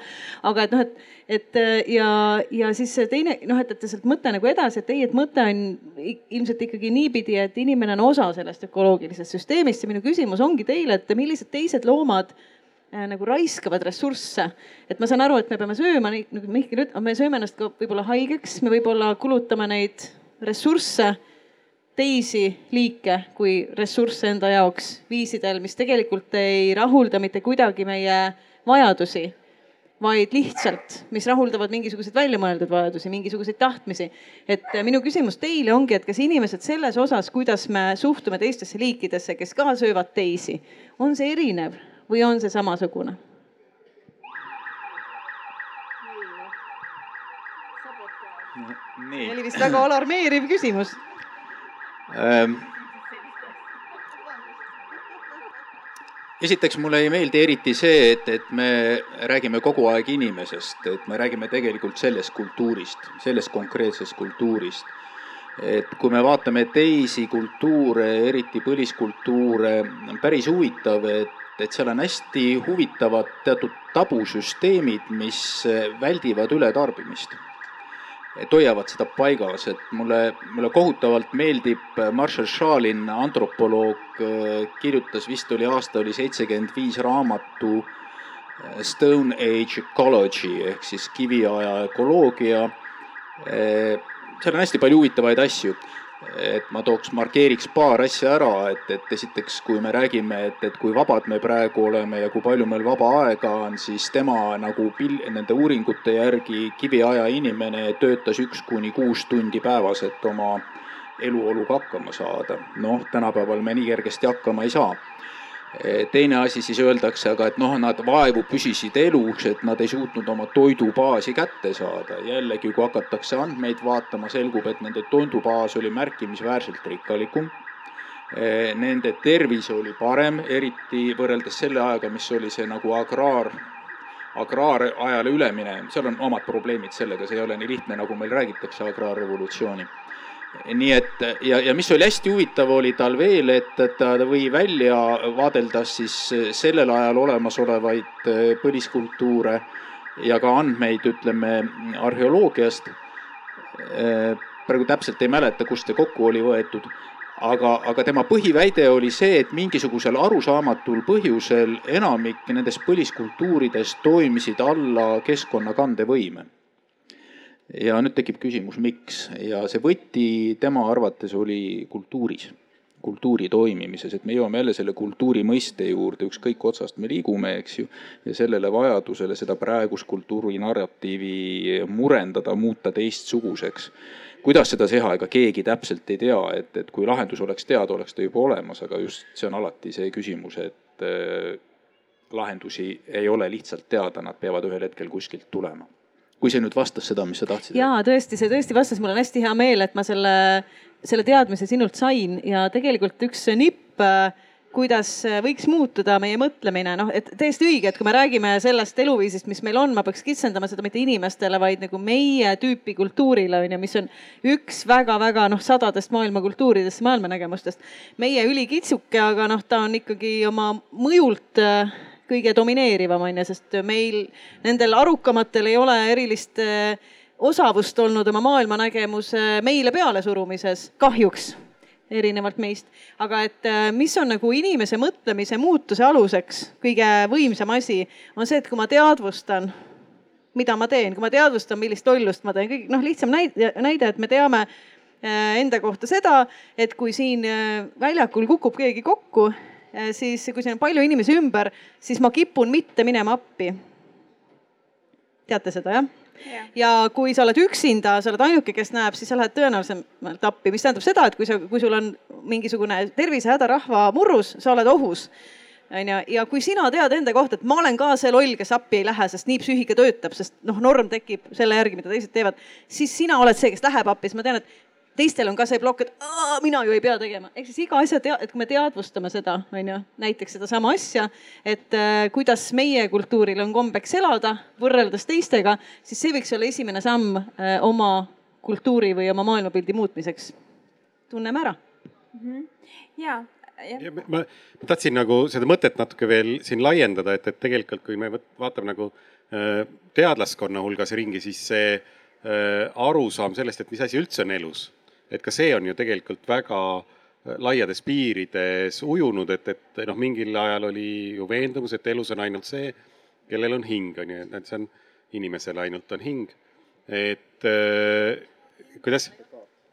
aga et noh, et, et ja, ja siis teine noh, et, et sealt mõte nagu edasi, et ei, et mõte on ilmselt ikkagi niipidi, et inimene on osa sellest ökoloogilisest süsteemist ja minu küsimus ongi teile, et millised teised loomad äh, nagu raiskavad ressursse. et ma saan aru, et me peame sööma, nagu Mihkel ütleb, me sööme ennast ka võib-olla haigeks, me võib-olla kulutame neid ressursse, teisi liike kui ressursse enda jaoks viisidel, mis tegelikult ei rahulda mitte kuidagi meie vajadusi, vaid lihtsalt, mis rahuldavad mingisuguseid väljamõeldud vajadusi, mingisuguseid tahtmisi. et minu küsimus teile ongi, et kas inimesed selles osas, kuidas me suhtume teistesse liikidesse, kes ka söövad teisi, on see erinev või on see samasugune? see oli vist väga alarmeeriv küsimus ähm.. esiteks mulle ei meeldi eriti see, et, et me räägime kogu aeg inimesest, et me räägime tegelikult sellest kultuurist, sellest konkreetsest kultuurist. et kui me vaatame teisi kultuure, eriti põliskultuure, on päris huvitav, et, et seal on hästi huvitavad teatud tabusüsteemid, mis väldivad ületarbimist et hoiavad seda paigas, et mulle, mulle kohutavalt meeldib Marshall Shalin, antropoloog, kirjutas vist oli aasta oli seitsekümmend viis raamatu eh, Stone Age Ecology ehk siis kiviaja ökoloogia. Eh, seal on hästi palju huvitavaid asju, et ma tooks, markeeriks paar asja ära, et, et esiteks, kui me räägime, et, et kui vabad me praegu oleme ja kui palju meil vaba aega on, siis tema nagu pil-, nende uuringute järgi kiviaja inimene töötas üks kuni kuus tundi päevas, et oma eluoluga hakkama saada. noh, tänapäeval me nii kergesti hakkama ei saa teine asi siis öeldakse aga, et noh, nad vaevu püsisid elus, et nad ei suutnud oma toidubaasi kätte saada. jällegi, kui hakatakse andmeid vaatama, selgub, et nende toidubaas oli märkimisväärselt rikkalikum. Nende tervis oli parem, eriti võrreldes selle ajaga, mis oli see nagu agraar, agraarajale üleminemine, seal on omad probleemid sellega, see ei ole nii lihtne, nagu meil räägitakse agraarrevolutsiooni nii et ja, ja mis oli hästi huvitav, oli tal veel, et ta või välja vaadeldas siis sellel ajal olemasolevaid äh, põliskultuure ja ka andmeid, ütleme, arheoloogiast. Äh, praegu täpselt ei mäleta, kust see kokku oli võetud, aga, aga tema põhiväide oli see, et mingisugusel arusaamatul põhjusel enamik nendest põliskultuuridest toimisid alla keskkonna kandevõime ja nüüd tekib küsimus, miks ja see võti tema arvates oli kultuuris, kultuuri toimimises, et me jõuame jälle selle kultuuri mõiste juurde, ükskõik otsast me liigume, eks ju. ja sellele vajadusele seda praegust kultuurinarratiivi murendada, muuta teistsuguseks. kuidas seda teha, ega keegi täpselt ei tea, et, et kui lahendus oleks teada, oleks ta juba olemas, aga just see on alati see küsimus, et äh, lahendusi ei ole lihtsalt teada, nad peavad ühel hetkel kuskilt tulema kui see nüüd vastas seda, mis sa tahtsid? ja tõesti, see tõesti vastas, mul on hästi hea meel, et ma selle, selle teadmise sinult sain ja tegelikult üks nipp kuidas võiks muutuda meie mõtlemine, noh, et täiesti õige, et kui me räägime sellest eluviisist, mis meil on, ma peaks kitsendama seda mitte inimestele, vaid nagu meie tüüpi kultuurile on ju, mis on üks väga-väga noh, sadadest maailma kultuuridest, maailmanägemustest. meie ülikitsuke, aga noh, ta on ikkagi oma mõjult kõige domineerivam on ju, sest meil nendel arukamatel ei ole erilist eh, osavust olnud oma maailmanägemuse meile pealesurumises, kahjuks erinevalt meist. aga et eh, mis on nagu inimese mõtlemise muutuse aluseks, kõige võimsam asi, on see, et kui ma teadvustan, mida ma teen, kui ma teadvustan, millist lollust ma teen, kõik noh, lihtsam näide, näide, et me teame eh, enda kohta seda, et kui siin väljakul kukub keegi kokku siis kui siin on palju inimesi ümber, siis ma kipun mitte minema appi. teate seda jah? Ja. ja kui sa oled üksinda, sa oled ainuke, kes näeb, siis sa lähed tõenäolisemalt appi, mis tähendab seda, et kui sa, kui sul on mingisugune tervisehäda rahva murrus, sa oled ohus onju, ja kui sina tead enda kohta, et ma olen ka see loll, kes appi ei lähe, sest nii psüühika töötab, sest noh, norm tekib selle järgi, mida teised teevad, siis sina oled see, kes läheb appi, siis ma tean, et teistel on ka see plokk, et Aa, mina ju ei pea tegema, ehk siis iga asja tea-, et kui me teadvustame seda, on ju, näiteks sedasama asja, et äh, kuidas meie kultuuril on kombeks elada võrreldes teistega, siis see võiks olla esimene samm äh, oma kultuuri või oma maailmapildi muutmiseks. tunneme ära mm. -hmm. ja Ja ma, ma tahtsin nagu seda mõtet natuke veel siin laiendada, et, et tegelikult, kui me vaatame nagu äh, teadlaskonna hulgas ringi, siis see äh, arusaam sellest, et mis asi üldse on elus et ka see on ju tegelikult väga äh, laiades piirides ujunud, et, et noh, mingil ajal oli ju veendumus, et elus on ainult see, kellel on hing, on ju, et see on inimesel ainult on hing. et äh, kuidas?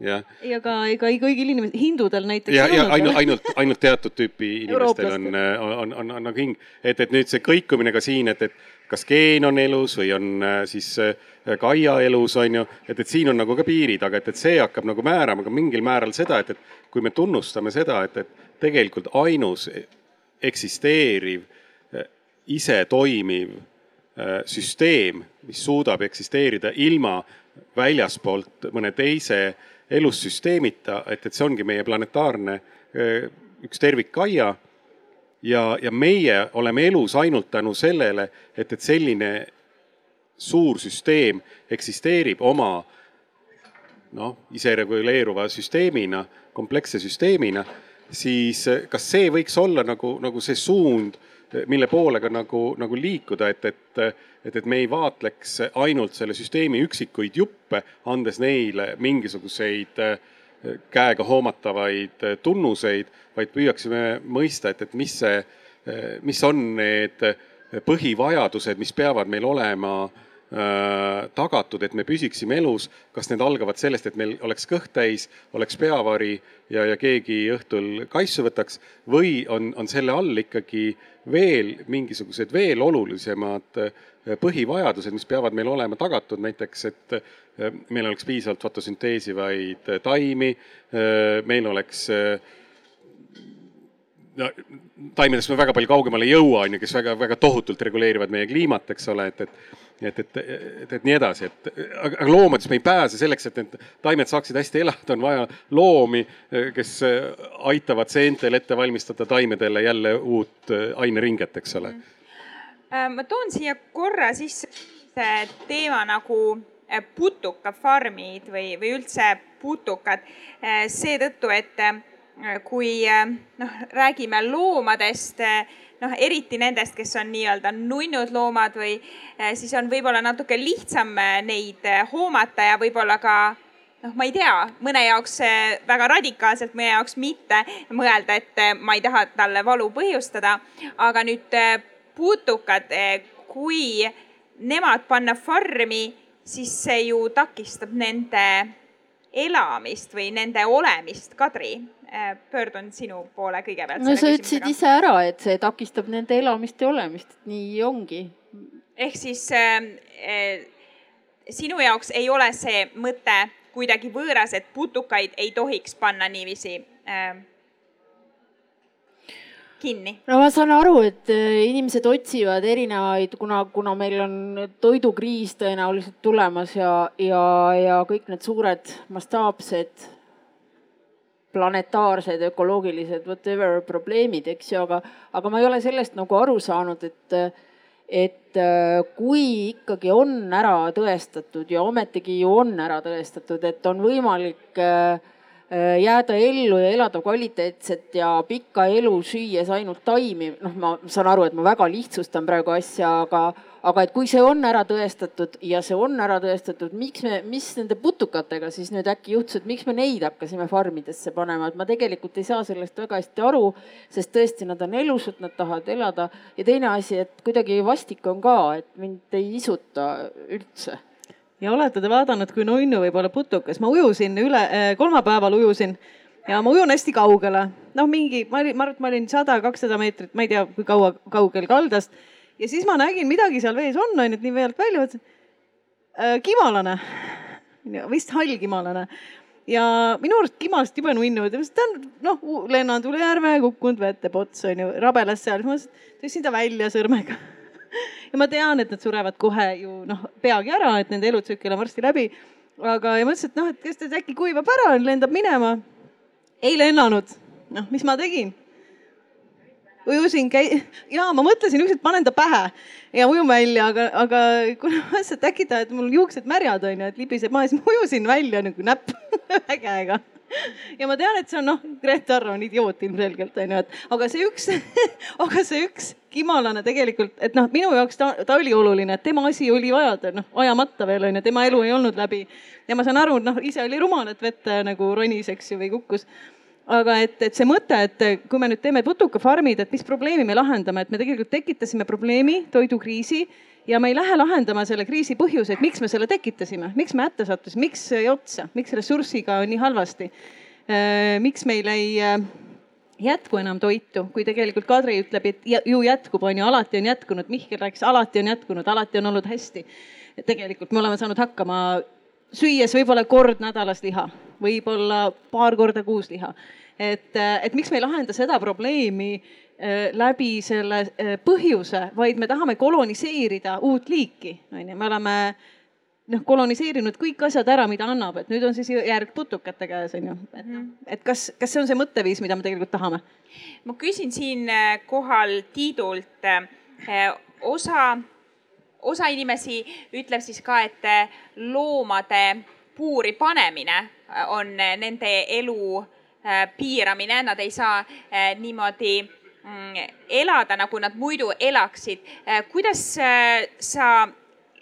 jah. ei, aga ega kõigil inimestel, hindudel näiteks. ja, ja ainult, ainult, ainult teatud tüüpi inimestel on, on, on, on, on nagu hing. et, et nüüd see kõikumine ka siin, et, et kas geen on elus või on äh, siis äh, Kaia elus, on ju, et, et siin on nagu ka piirid, aga et, et see hakkab nagu määrama ka mingil määral seda, et, et kui me tunnustame seda, et, et tegelikult ainus eksisteeriv, äh, ise toimiv süsteem, mis suudab eksisteerida ilma väljaspoolt mõne teise elussüsteemita, et, et see ongi meie planetaarne üks tervik Kaia ja, ja meie oleme elus ainult tänu sellele, et, et selline suur süsteem eksisteerib oma noh, isereguleeruva süsteemina, kompleksse süsteemina, siis kas see võiks olla nagu, nagu see suund, mille poole ka nagu, nagu liikuda, et, et, et, et me ei vaatleks ainult selle süsteemi üksikuid juppe, andes neile mingisuguseid äh, käega hoomatavaid tunnuseid, vaid püüaksime mõista, et, et mis see, mis on need põhivajadused, mis peavad meil olema tagatud, et me püsiksime elus. kas need algavad sellest, et meil oleks kõht täis, oleks peavari ja, ja keegi õhtul kaisu võtaks või on, on selle all ikkagi veel mingisugused veel olulisemad äh, põhivajadused, mis peavad meil olema tagatud, näiteks et äh, meil oleks piisavalt fotosünteesivaid taimi, meil oleks no taimedest me väga palju kaugemale ei jõua, on ju, kes väga-väga tohutult reguleerivad meie kliimat, eks ole, et, et et, et, et, et nii edasi, et aga loomades me ei pääse selleks, et need taimed saaksid hästi elada, on vaja loomi, kes aitavad seentel ette valmistada taimedele jälle uut aineringet, eks ole. Mm. ma toon siia korra sisse teema nagu putukafarmid või, või üldse putukad seetõttu, et kui eh, noh, räägime loomadest, eh, noh, eriti nendest, kes on nii-öelda nunnud loomad või eh, siis on võib-olla natuke lihtsam neid hoomata ja võib-olla ka noh, ma ei tea, mõne jaoks väga radikaalselt, mõne jaoks mitte mõelda, et ma ei taha talle valu põhjustada. aga nüüd putukad, kui nemad panna farmi, siis see ju takistab nende elamist või nende olemist. Kadri, Äh, pöördun sinu poole kõigepealt. no sa ütlesid ise ära, et see takistab nende elamist ja olemist, nii ongi. ehk siis äh, äh, sinu jaoks ei ole see mõte kuidagi võõras, et putukaid ei tohiks panna niiviisi äh, kinni? no ma saan aru, et äh, inimesed otsivad erinevaid, kuna, kuna meil on toidukriis tõenäoliselt tulemas ja, ja, ja kõik need suured mastaapsed planetaarsed, ökoloogilised, whatever probleemid, eks ju, aga, aga ma ei ole sellest nagu aru saanud, et, et kui ikkagi on ära tõestatud ja ometigi ju on ära tõestatud, et on võimalik äh, jääda ellu ja elada kvaliteetset ja pikka elu süües ainult taimi, noh, ma saan aru, et ma väga lihtsustan praegu asja, aga aga et kui see on ära tõestatud ja see on ära tõestatud, miks me, mis nende putukatega siis nüüd äkki juhtus, et miks me neid hakkasime farmidesse panema, et ma tegelikult ei saa sellest väga hästi aru, sest tõesti, nad on elusad, nad tahavad elada. Ja teine asi, et kuidagi vastik on ka, et mind ei isuta üldse ja olete te vaadanud, kui nunnu võib olla putukas, ma ujusin üle, eh, kolmapäeval ujusin ja ma ujun hästi kaugele, noh, mingi, ma olin, ma arvan, et ma olin sada, kakssada meetrit, ma ei tea, kui kaua, kaugel kaldast. Ja siis ma nägin, midagi seal vees on, onju, et nii veelt välja, mõtlesin äh,. kimalane, vist hall kimalane. Ja minu arust kimast jube nunnud, ta on noh, lennanud üle järve, kukkunud vette pots onju, rabelas seal, siis ma tõstsin ta välja sõrmega ja ma tean, et nad surevad kohe ju noh, peagi ära, et nende elutsükkel on varsti läbi. aga, ja mõtlesin, et noh, et kes ta äkki kuivab ära, lendab minema. ei lennanud, noh, mis ma tegin ujusin, käi-, ja ma mõtlesin ükskord panen ta pähe ja ujun välja, aga, aga kuna ma et äkki ta, et mul juuksed märjad on ju, et libiseb maha, siis ma ujusin välja nagu näpp [LAUGHS] ühe käega [LAUGHS] ja ma tean, et see on noh, Grete Arro on idioot ilmselgelt onju, et aga see üks [LAUGHS] aga see üks kimalane tegelikult, et noh, minu jaoks ta, ta oli oluline, et tema asi oli ajada, noh ajamata veel onju, tema elu ei olnud läbi. ja ma saan aru, et noh, ise oli rumal, et vette nagu ronis, eks ju, või kukkus aga et, et see mõte, et kui me nüüd teeme putukafarmid, et mis probleemi me lahendame, et me tegelikult tekitasime probleemi, toidukriisi ja me ei lähe lahendama selle kriisi põhjuseid, miks me selle tekitasime, miks me hätta sattusime, miks jäi otsa, miks ressursiga on nii halvasti. Äh, miks meil ei äh, jätku enam toitu, kui tegelikult Kadri ütleb, et ju jätkub, on ju, alati on jätkunud, Mihkel rääkis, alati on jätkunud, alati on olnud hästi. tegelikult me oleme saanud hakkama süües võib-olla kord nädalas liha, võib-olla paar korda kuus liha. et, et miks me ei lahenda seda probleemi äh, läbi selle äh, põhjuse, vaid me tahame koloniseerida uut liiki, on ju, me oleme noh, koloniseerinud kõik asjad ära, mida annab, et nüüd on siis järg putukate käes, on ju. et noh, et kas, kas see on see mõtteviis, mida me tegelikult tahame? ma küsin siinkohal Tiidult osa osa inimesi ütleb siis ka, et loomade puuri panemine on nende elu piiramine, nad ei saa niimoodi elada, nagu nad muidu elaksid. kuidas sa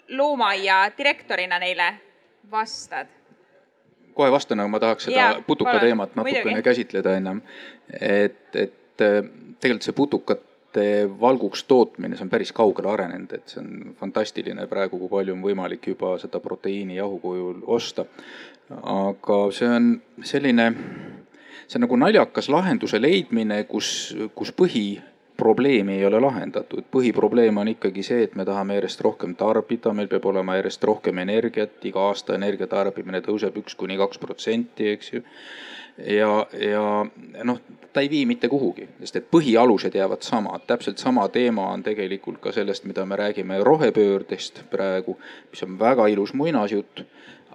loomaaia direktorina neile vastad? kohe vastan, aga ma tahaks seda ja, putuka teemat natukene käsitleda ennem. et, et tegelikult see putukat loomade valguks tootmine, see on päris kaugele arenenud, et see on fantastiline praegu, kui palju on võimalik juba seda proteiini jahu kujul osta. aga see on selline, see on nagu naljakas lahenduse leidmine, kus, kus põhiprobleemi ei ole lahendatud. põhiprobleem on ikkagi see, et me tahame järjest rohkem tarbida, meil peab olema järjest rohkem energiat, iga aasta energia tarbimine tõuseb üks kuni kaks protsenti, eks ju. Ja, ja noh, ta ei vii mitte kuhugi, sest et põhialused jäävad samad, täpselt sama teema on tegelikult ka sellest, mida me räägime rohepöördest praegu, mis on väga ilus muinasjutt,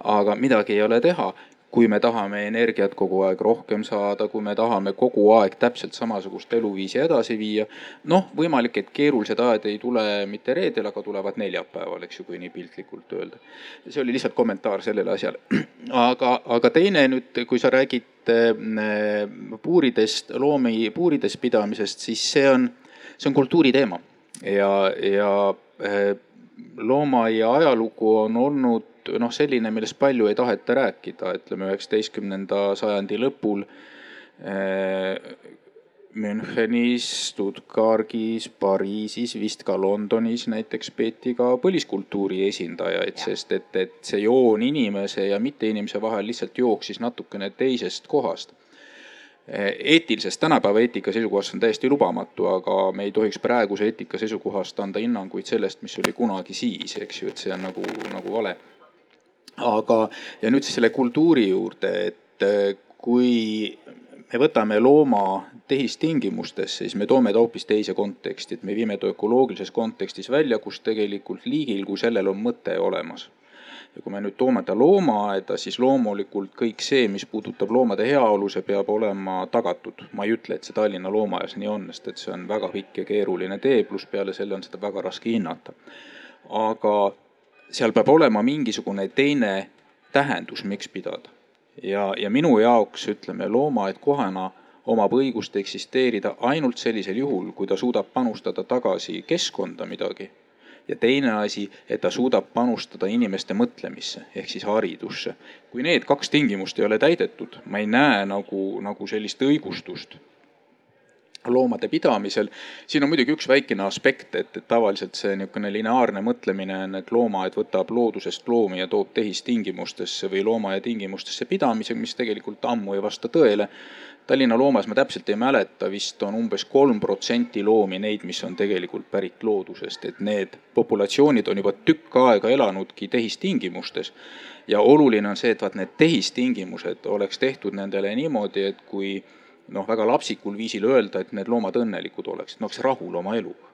aga midagi ei ole teha kui me tahame energiat kogu aeg rohkem saada, kui me tahame kogu aeg täpselt samasugust eluviisi edasi viia. noh, võimalik, et keerulised ajad ei tule mitte reedel, aga tulevad neljapäeval, eks ju, kui nii piltlikult öelda. see oli lihtsalt kommentaar sellele asjale. [CLEARS THROAT] aga, aga teine nüüd, kui sa räägid äh, puuridest, loomi puurides pidamisest, siis see on, see on kultuuri teema ja, ja äh, loomaaia ajalugu on olnud noh, selline, millest palju ei taheta rääkida, ütleme üheksateistkümnenda sajandi lõpul äh, Münchenis, Stuttgargis, Pariisis, vist ka Londonis näiteks peeti ka põliskultuuri esindajaid, sest et, et see joon inimese ja mitteinimese vahel lihtsalt jooksis natukene teisest kohast eetilisest, tänapäeva eetika seisukohast on täiesti lubamatu, aga me ei tohiks praeguse eetika seisukohast anda hinnanguid sellest, mis oli kunagi siis, eks ju, et see on nagu, nagu vale. Aga, ja nüüd siis selle kultuuri juurde, et äh, kui me võtame looma tehistingimustesse, siis me toome ta hoopis teise konteksti, et me viime ta ökoloogilises kontekstis välja, kus tegelikult liigil kui sellel on mõte olemas ja kui me nüüd toome ta loomaaeda, siis loomulikult kõik see, mis puudutab loomade heaolu, see peab olema tagatud. ma ei ütle, et see Tallinna loomaaias nii on, sest et see on väga pikk ja keeruline tee, pluss peale selle on seda väga raske hinnata. aga seal peab olema mingisugune teine tähendus, miks pidada. ja, ja minu jaoks ütleme, loomaaed kohana omab õigust eksisteerida ainult sellisel juhul, kui ta suudab panustada tagasi keskkonda midagi ja teine asi, et ta suudab panustada inimeste mõtlemisse ehk siis haridusse. kui need kaks tingimust ei ole täidetud, ma ei näe nagu, nagu sellist õigustust loomade pidamisel. siin on muidugi üks väikene aspekt, et, et tavaliselt see niisugune lineaarne mõtlemine on, et loomaaed võtab loodusest loomi ja toob tehistingimustesse või loomaaia tingimustesse pidamisega, mis tegelikult ammu ei vasta tõele Tallinna loomas ma täpselt ei mäleta, vist on umbes kolm protsenti loomi neid, mis on tegelikult pärit loodusest, et need populatsioonid on juba tükk aega elanudki tehistingimustes. ja oluline on see, et vaat need tehistingimused oleks tehtud nendele niimoodi, et kui noh, väga lapsikul viisil öelda, et need loomad õnnelikud oleksid, nad oleks rahul oma eluga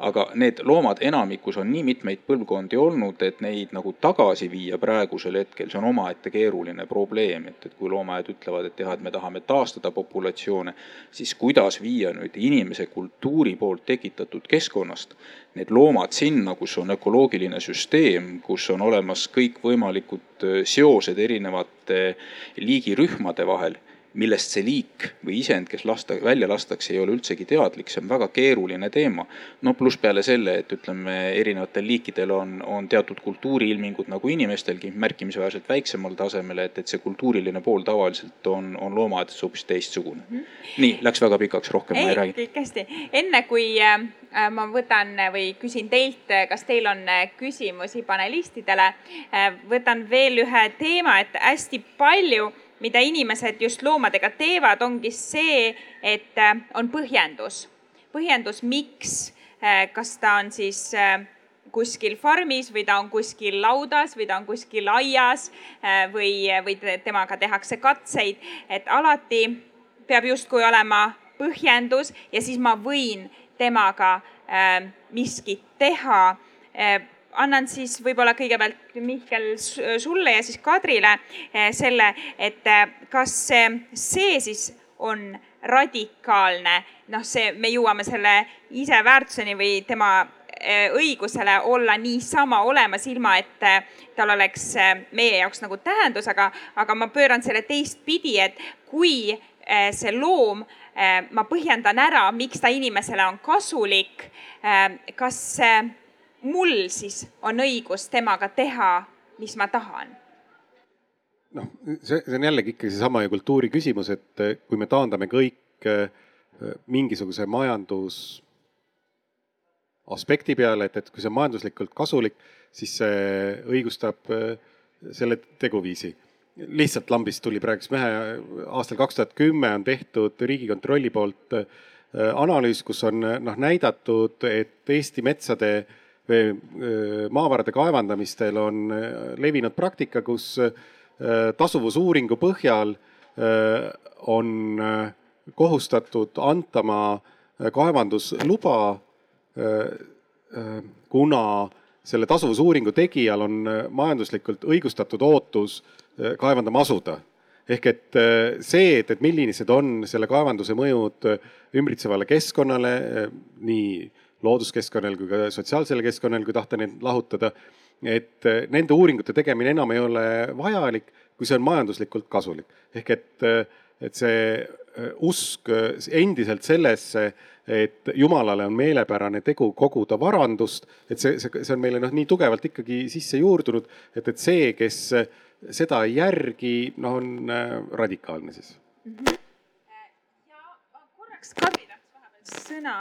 aga need loomad enamikus on nii mitmeid põlvkondi olnud, et neid nagu tagasi viia praegusel hetkel, see on omaette keeruline probleem, et, et kui loomaaiad ütlevad, et jah, et me tahame taastada populatsioone, siis kuidas viia nüüd inimese kultuuri poolt tekitatud keskkonnast need loomad sinna, kus on ökoloogiline süsteem, kus on olemas kõikvõimalikud seosed erinevate liigirühmade vahel millest see liik või isend, kes lasta, välja lastakse, ei ole üldsegi teadlik, see on väga keeruline teema. no pluss peale selle, et ütleme, erinevatel liikidel on, on teatud kultuuriilmingud nagu inimestelgi märkimisväärselt väiksemal tasemel, et, et see kultuuriline pool tavaliselt on, on loomaaedades hoopis teistsugune mm. -hmm. nii, läks väga pikaks, rohkem ei, ma ei räägi. kõik hästi, enne kui äh, ma võtan või küsin teilt, kas teil on äh, küsimusi panelistidele äh,, võtan veel ühe teema, et hästi palju mida inimesed just loomadega teevad, ongi see, et äh, on põhjendus. põhjendus, miks, äh, kas ta on siis äh, kuskil farmis või ta on kuskil laudas või ta on kuskil aias või, või temaga tehakse katseid, et alati peab justkui olema põhjendus ja siis ma võin temaga miskit teha annan siis võib-olla kõigepealt Mihkel sulle ja siis Kadrile eh, selle, et eh, kas see siis on radikaalne, noh, see, me jõuame selle iseväärtuseni või tema õigusele olla niisama olemas, ilma et tal oleks meie jaoks nagu tähendus, aga, aga ma pööran selle teistpidi, et kui see loom, ma põhjendan ära, miks ta inimesele on kasulik, kas mul siis on õigus temaga teha, mis ma tahan? noh, see, see on jällegi ikkagi seesama ju kultuuri küsimus, et eh, kui me taandame kõik eh, mingisuguse majandus aspekti peale, et, et kui see on majanduslikult kasulik, siis see õigustab äh, selle teguviisi. lihtsalt lambist tuli praegu mehe, aastal kaks tuhat kümme on tehtud Riigikontrolli poolt äh, analüüs, kus on noh näidatud, et Eesti metsade või maavarade kaevandamistel on levinud praktika, kus tasuvusuuringu põhjal on kohustatud antama kaevandusluba kuna selle tasuvusuuringu tegijal on majanduslikult õigustatud ootus kaevandama asuda. ehk et see, et, et millised on selle kaevanduse mõjud ümbritsevale keskkonnale, nii looduskeskkonnal kui ka sotsiaalsele keskkonnale, kui tahta neid lahutada. et nende uuringute tegemine enam ei ole vajalik, kui see on majanduslikult kasulik. ehk et, et see usk endiselt sellesse et Jumalale on meelepärane tegu koguda varandust, et see, see, see on meile noh, nii tugevalt ikkagi sisse juurdunud, et, et see, kes seda ei järgi, noh, on radikaalne siis mm. -hmm. ja korraks Kadri tahtis vahepeal sõna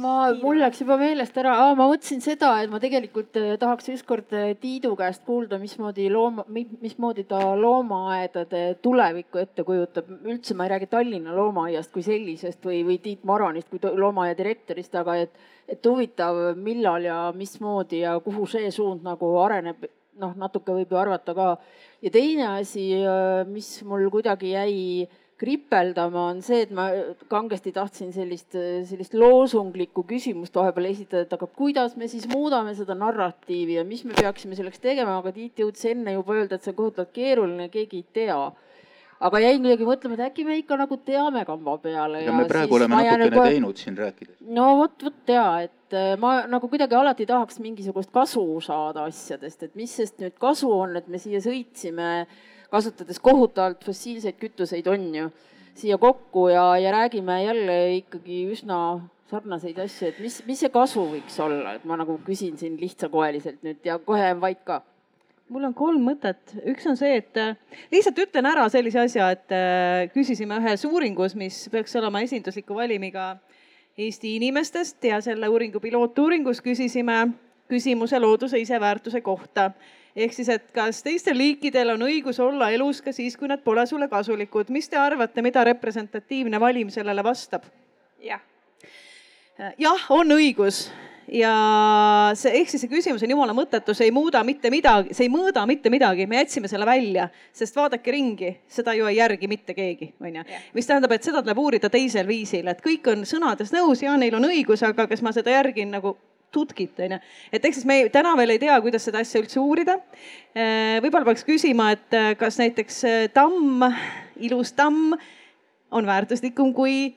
ma, mul läks juba meelest ära, ma mõtlesin seda, et ma tegelikult äh, tahaks ükskord äh, Tiidu käest kuulda, mismoodi looma, mismoodi ta loomaaedade tulevikku ette kujutab. üldse ma ei räägi Tallinna loomaaiast kui sellisest või, või Tiit Maronist kui loomaaia direktorist, aga et, et huvitav, millal ja mismoodi ja kuhu see suund nagu areneb. noh, natuke võib ju arvata ka. ja teine asi, äh, mis mul kuidagi jäi kripeldama, on see, et ma kangesti tahtsin sellist, sellist loosunglikku küsimust vahepeal esitada, et aga kuidas me siis muudame seda narratiivi ja mis me peaksime selleks tegema, aga Tiit jõudis enne juba öelda, et see on kohutavalt keeruline, keegi ei tea aga jäin kuidagi mõtlema, et äkki me ikka nagu teame kamba peale. ja me praegu oleme natukene kohe... teinud siin rääkides. no vot, vot ja, et äh, ma nagu kuidagi alati tahaks mingisugust kasu saada asjadest, et mis sest nüüd kasu on, et me siia sõitsime kasutades kohutavalt fossiilseid kütuseid, on ju, siia kokku ja, ja räägime jälle ikkagi üsna sarnaseid asju, et mis, mis see kasu võiks olla, et ma nagu küsin siin lihtsakoeliselt nüüd ja kohe jään vait ka. Mul on kolm mõtet, üks on see, et äh, lihtsalt ütlen ära sellise asja, et äh, küsisime ühes uuringus, mis peaks olema esindusliku valimiga Eesti inimestest ja selle uuringu pilootuuringus küsisime küsimuse looduse iseväärtuse kohta ehk siis, et kas teistel liikidel on õigus olla elus ka siis, kui nad pole sulle kasulikud. mis te arvate, mida representatiivne valim sellele vastab? jah. jah, on õigus ja see, ehk siis see küsimus on jumala mõttetu, see ei muuda mitte midagi, see ei mõõda mitte midagi, me jätsime selle välja, sest vaadake ringi, seda ju ei järgi mitte keegi, onju. mis tähendab, et seda tuleb uurida teisel viisil, et kõik on sõnades nõus ja neil on õigus, aga kas ma seda järgin nagu tutkit, onju. et ehk siis me ei, täna veel ei tea, kuidas seda asja üldse uurida. Äh, võib-olla peaks küsima, et äh, kas näiteks äh, tamm, ilus tamm on väärtuslikum kui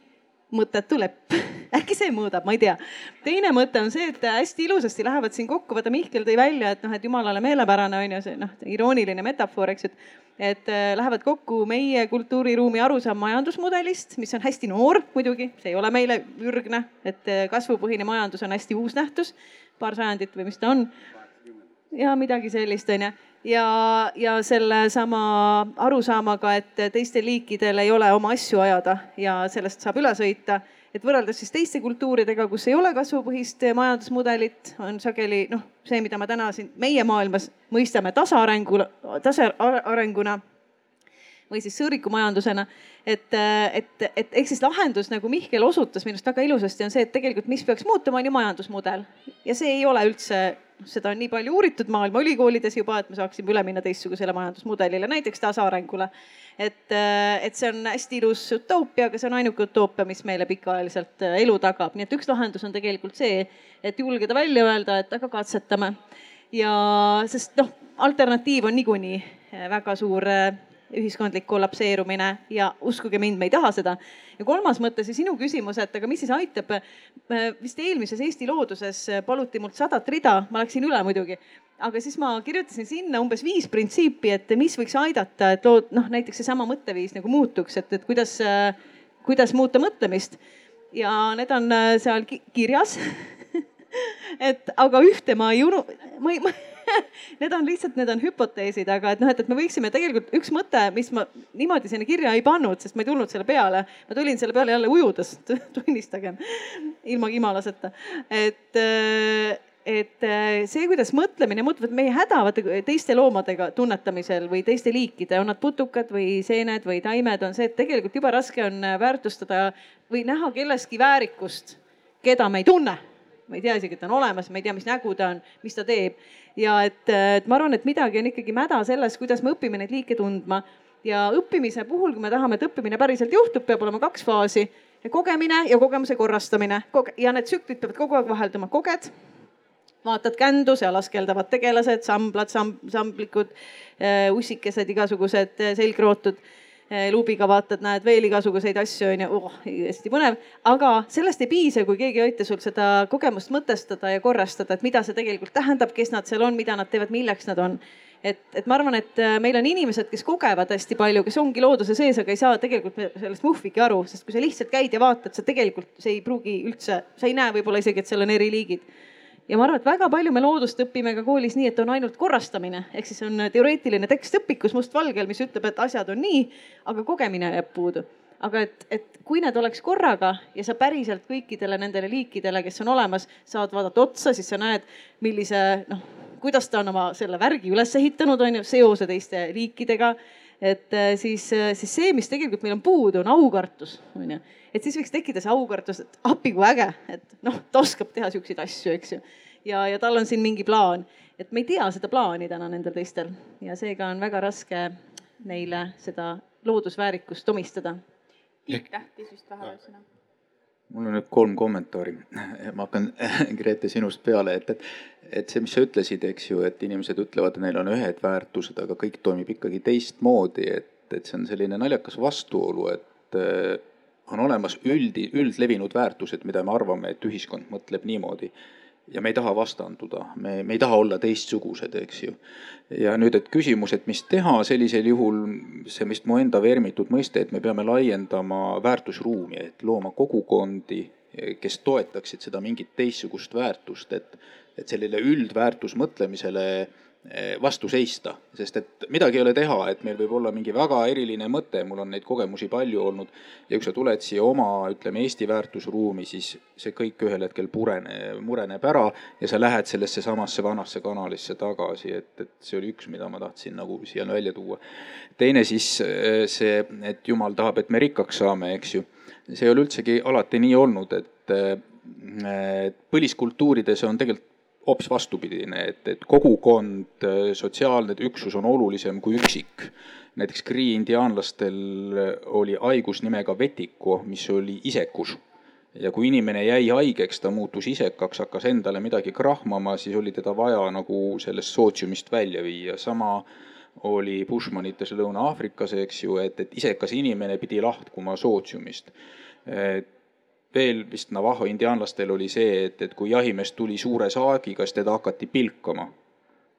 mõttetu lepp [LAUGHS] äkki see mõõdab, ma ei tea. teine mõte on see, et hästi ilusasti lähevad siin kokku, vaata Mihkel tõi välja, et noh, et jumalale meelepärane on ju see noh, irooniline metafoor, eks ju, et et äh, lähevad kokku meie kultuuriruumi arusaam majandusmudelist, mis on hästi noor muidugi, see ei ole meile ürgne, et äh, kasvupõhine majandus on hästi uus nähtus, paar sajandit või mis ta on. ja midagi sellist, onju. Ja, ja sellesama arusaamaga, et teistel liikidel ei ole oma asju ajada ja sellest saab üle sõita. Et võrreldes siis teiste kultuuridega, kus ei ole kasvupõhist majandusmudelit, on sageli noh, see, mida me täna siin meie maailmas mõistame tasaarenguna, tasaarenguna või siis sõõrikumajandusena. et, et, et ehk siis lahendus, nagu Mihkel osutas minu arust väga ilusasti, on see, et tegelikult, mis peaks muutuma, on ju majandusmudel ja see ei ole üldse seda on nii palju uuritud maailma ülikoolides juba, et me saaksime üle minna teistsugusele majandusmudelile, näiteks tasaarengule. et, äh, et see on hästi ilus utoopia, aga see on ainuke utoopia, mis meile pikaajaliselt äh, elu tagab, nii et üks lahendus on tegelikult see, et julgeda välja öelda, et aga katsetame. ja sest noh, alternatiiv on niikuinii äh, väga suur ühiskondlik kollapseerumine ja uskuge mind, me ei taha seda. ja kolmas mõte, see sinu küsimus, et aga mis siis aitab. vist eelmises Eesti Looduses paluti mult sadat rida, ma läksin üle muidugi, aga siis ma kirjutasin sinna umbes viis printsiipi, et mis võiks aidata, et lood, noh näiteks seesama mõtteviis nagu muutuks, et, et kuidas, kuidas muuta mõtlemist. ja need on seal kirjas [LAUGHS] et aga ühte ma ei unu-, ma ei, ma [LAUGHS] need on lihtsalt, need on hüpoteesid, aga et noh, et, et me võiksime tegelikult üks mõte, mis ma niimoodi sinna kirja ei pannud, sest ma ei tulnud selle peale, ma tulin selle peale jälle ujudes, [LAUGHS] tunnistagem, ilma kimalaseta, et et see, kuidas mõtlemine muutub, et meie häda vaata teiste loomadega tunnetamisel või teiste liikide, on nad putukad või seened või taimed, on see, et tegelikult jube raske on väärtustada või näha kelleski väärikust, keda me ei tunne ma ei tea isegi, et ta on olemas, ma ei tea, mis nägu ta on, mis ta teeb. Ja et, et ma arvan, et midagi on ikkagi mäda selles, kuidas me õpime neid liike tundma. ja õppimise puhul, kui me tahame, et õppimine päriselt juhtub, peab olema kaks faasi. kogemine ja kogemuse korrastamine Koge ja need tsüklid peavad kogu aeg vahelduma, koged vaatad kändu, seal askeldavad tegelased, samblad, samb-, samblikud, äh, ussikesed, igasugused äh, selgrootud Eh, luubiga vaatad, näed veel igasuguseid asju, onju, oh, hästi põnev. aga sellest ei piisa, kui keegi ei aita sul seda kogemust mõtestada ja korrastada, et mida see tegelikult tähendab, kes nad seal on, mida nad teevad, milleks nad on. Et, et ma arvan, et äh, meil on inimesed, kes kogevad hästi palju, kes ongi looduse sees, aga ei saa tegelikult sellest muhvigi aru, sest kui sa lihtsalt käid ja vaatad, sa tegelikult, see ei pruugi üldse, sa ei näe võib-olla isegi, et seal on eri liigid ja ma arvan, et väga palju me loodust õpime ka koolis nii, et on ainult korrastamine, ehk siis on teoreetiline tekst õpikus mustvalgel, mis ütleb, et asjad on nii, aga kogemine jääb puudu. aga et, et kui need oleks korraga ja sa päriselt kõikidele nendele liikidele, kes on olemas, saad vaadata otsa, siis sa näed, millise noh, kuidas ta on oma selle värgi üles ehitanud, on ju, seose teiste liikidega et siis, siis see, mis tegelikult meil on puudu, on aukartus, on ju et siis võiks tekkida see aukartus, et appi kui äge, et noh, ta oskab teha siukseid asju, eks ju. ja, ja tal on siin mingi plaan, et me ei tea seda plaani täna nendel teistel. Ja seega on väga raske neile seda loodusväärikust omistada. Tiit tahtis vist vahele sõna mul on nüüd kolm kommentaari. [LAUGHS] ma hakkan [LAUGHS] Grete sinust peale, et, et, et see, mis sa ütlesid, eks ju, et inimesed ütlevad, et neil on ühed väärtused, aga kõik toimib ikkagi teistmoodi, et, et see on selline naljakas vastuolu, et on olemas üldi, üldlevinud väärtused, mida me arvame, et ühiskond mõtleb niimoodi. Ja me ei taha vastanduda, me, me ei taha olla teistsugused, eks ju. ja nüüd, et küsimus, et mis teha sellisel juhul, see vist mu enda vermitud mõiste, et me peame laiendama väärtusruumi, et looma kogukondi, kes toetaksid seda mingit teistsugust väärtust, et, et sellele üldväärtusmõtlemisele Eh, vastu seista, sest et midagi ei ole teha, et meil võib olla mingi väga eriline mõte, mul on neid kogemusi palju olnud. ja kui sa tuled siia oma, ütleme Eesti väärtusruumi, siis see kõik ühel hetkel purene, mureneb ära ja sa lähed sellesse samasse vanasse kanalisse tagasi, et, et see oli üks, mida ma tahtsin nagu siia välja tuua. teine siis eh, see, et jumal tahab, et me rikkaks saame, eks ju. see ei ole üldsegi alati nii olnud, et eh, põliskultuurides on tegelikult hoopis vastupidine, et, et kogukond, sotsiaalne üksus on olulisem kui üksik. näiteks Cree indiaanlastel oli haigus nimega vetiko, mis oli isekus. ja kui inimene jäi haigeks, ta muutus isekaks, hakkas endale midagi krahmama, siis oli teda vaja nagu sellest sootsiumist välja viia, sama oli Bushmanites Lõuna-Aafrikas, eks ju, et, et isekas inimene pidi lahkuma sootsiumist. et veel vist Navaho indiaanlastel oli see, et, et kui jahimees tuli suure saagiga, siis teda hakati pilkama.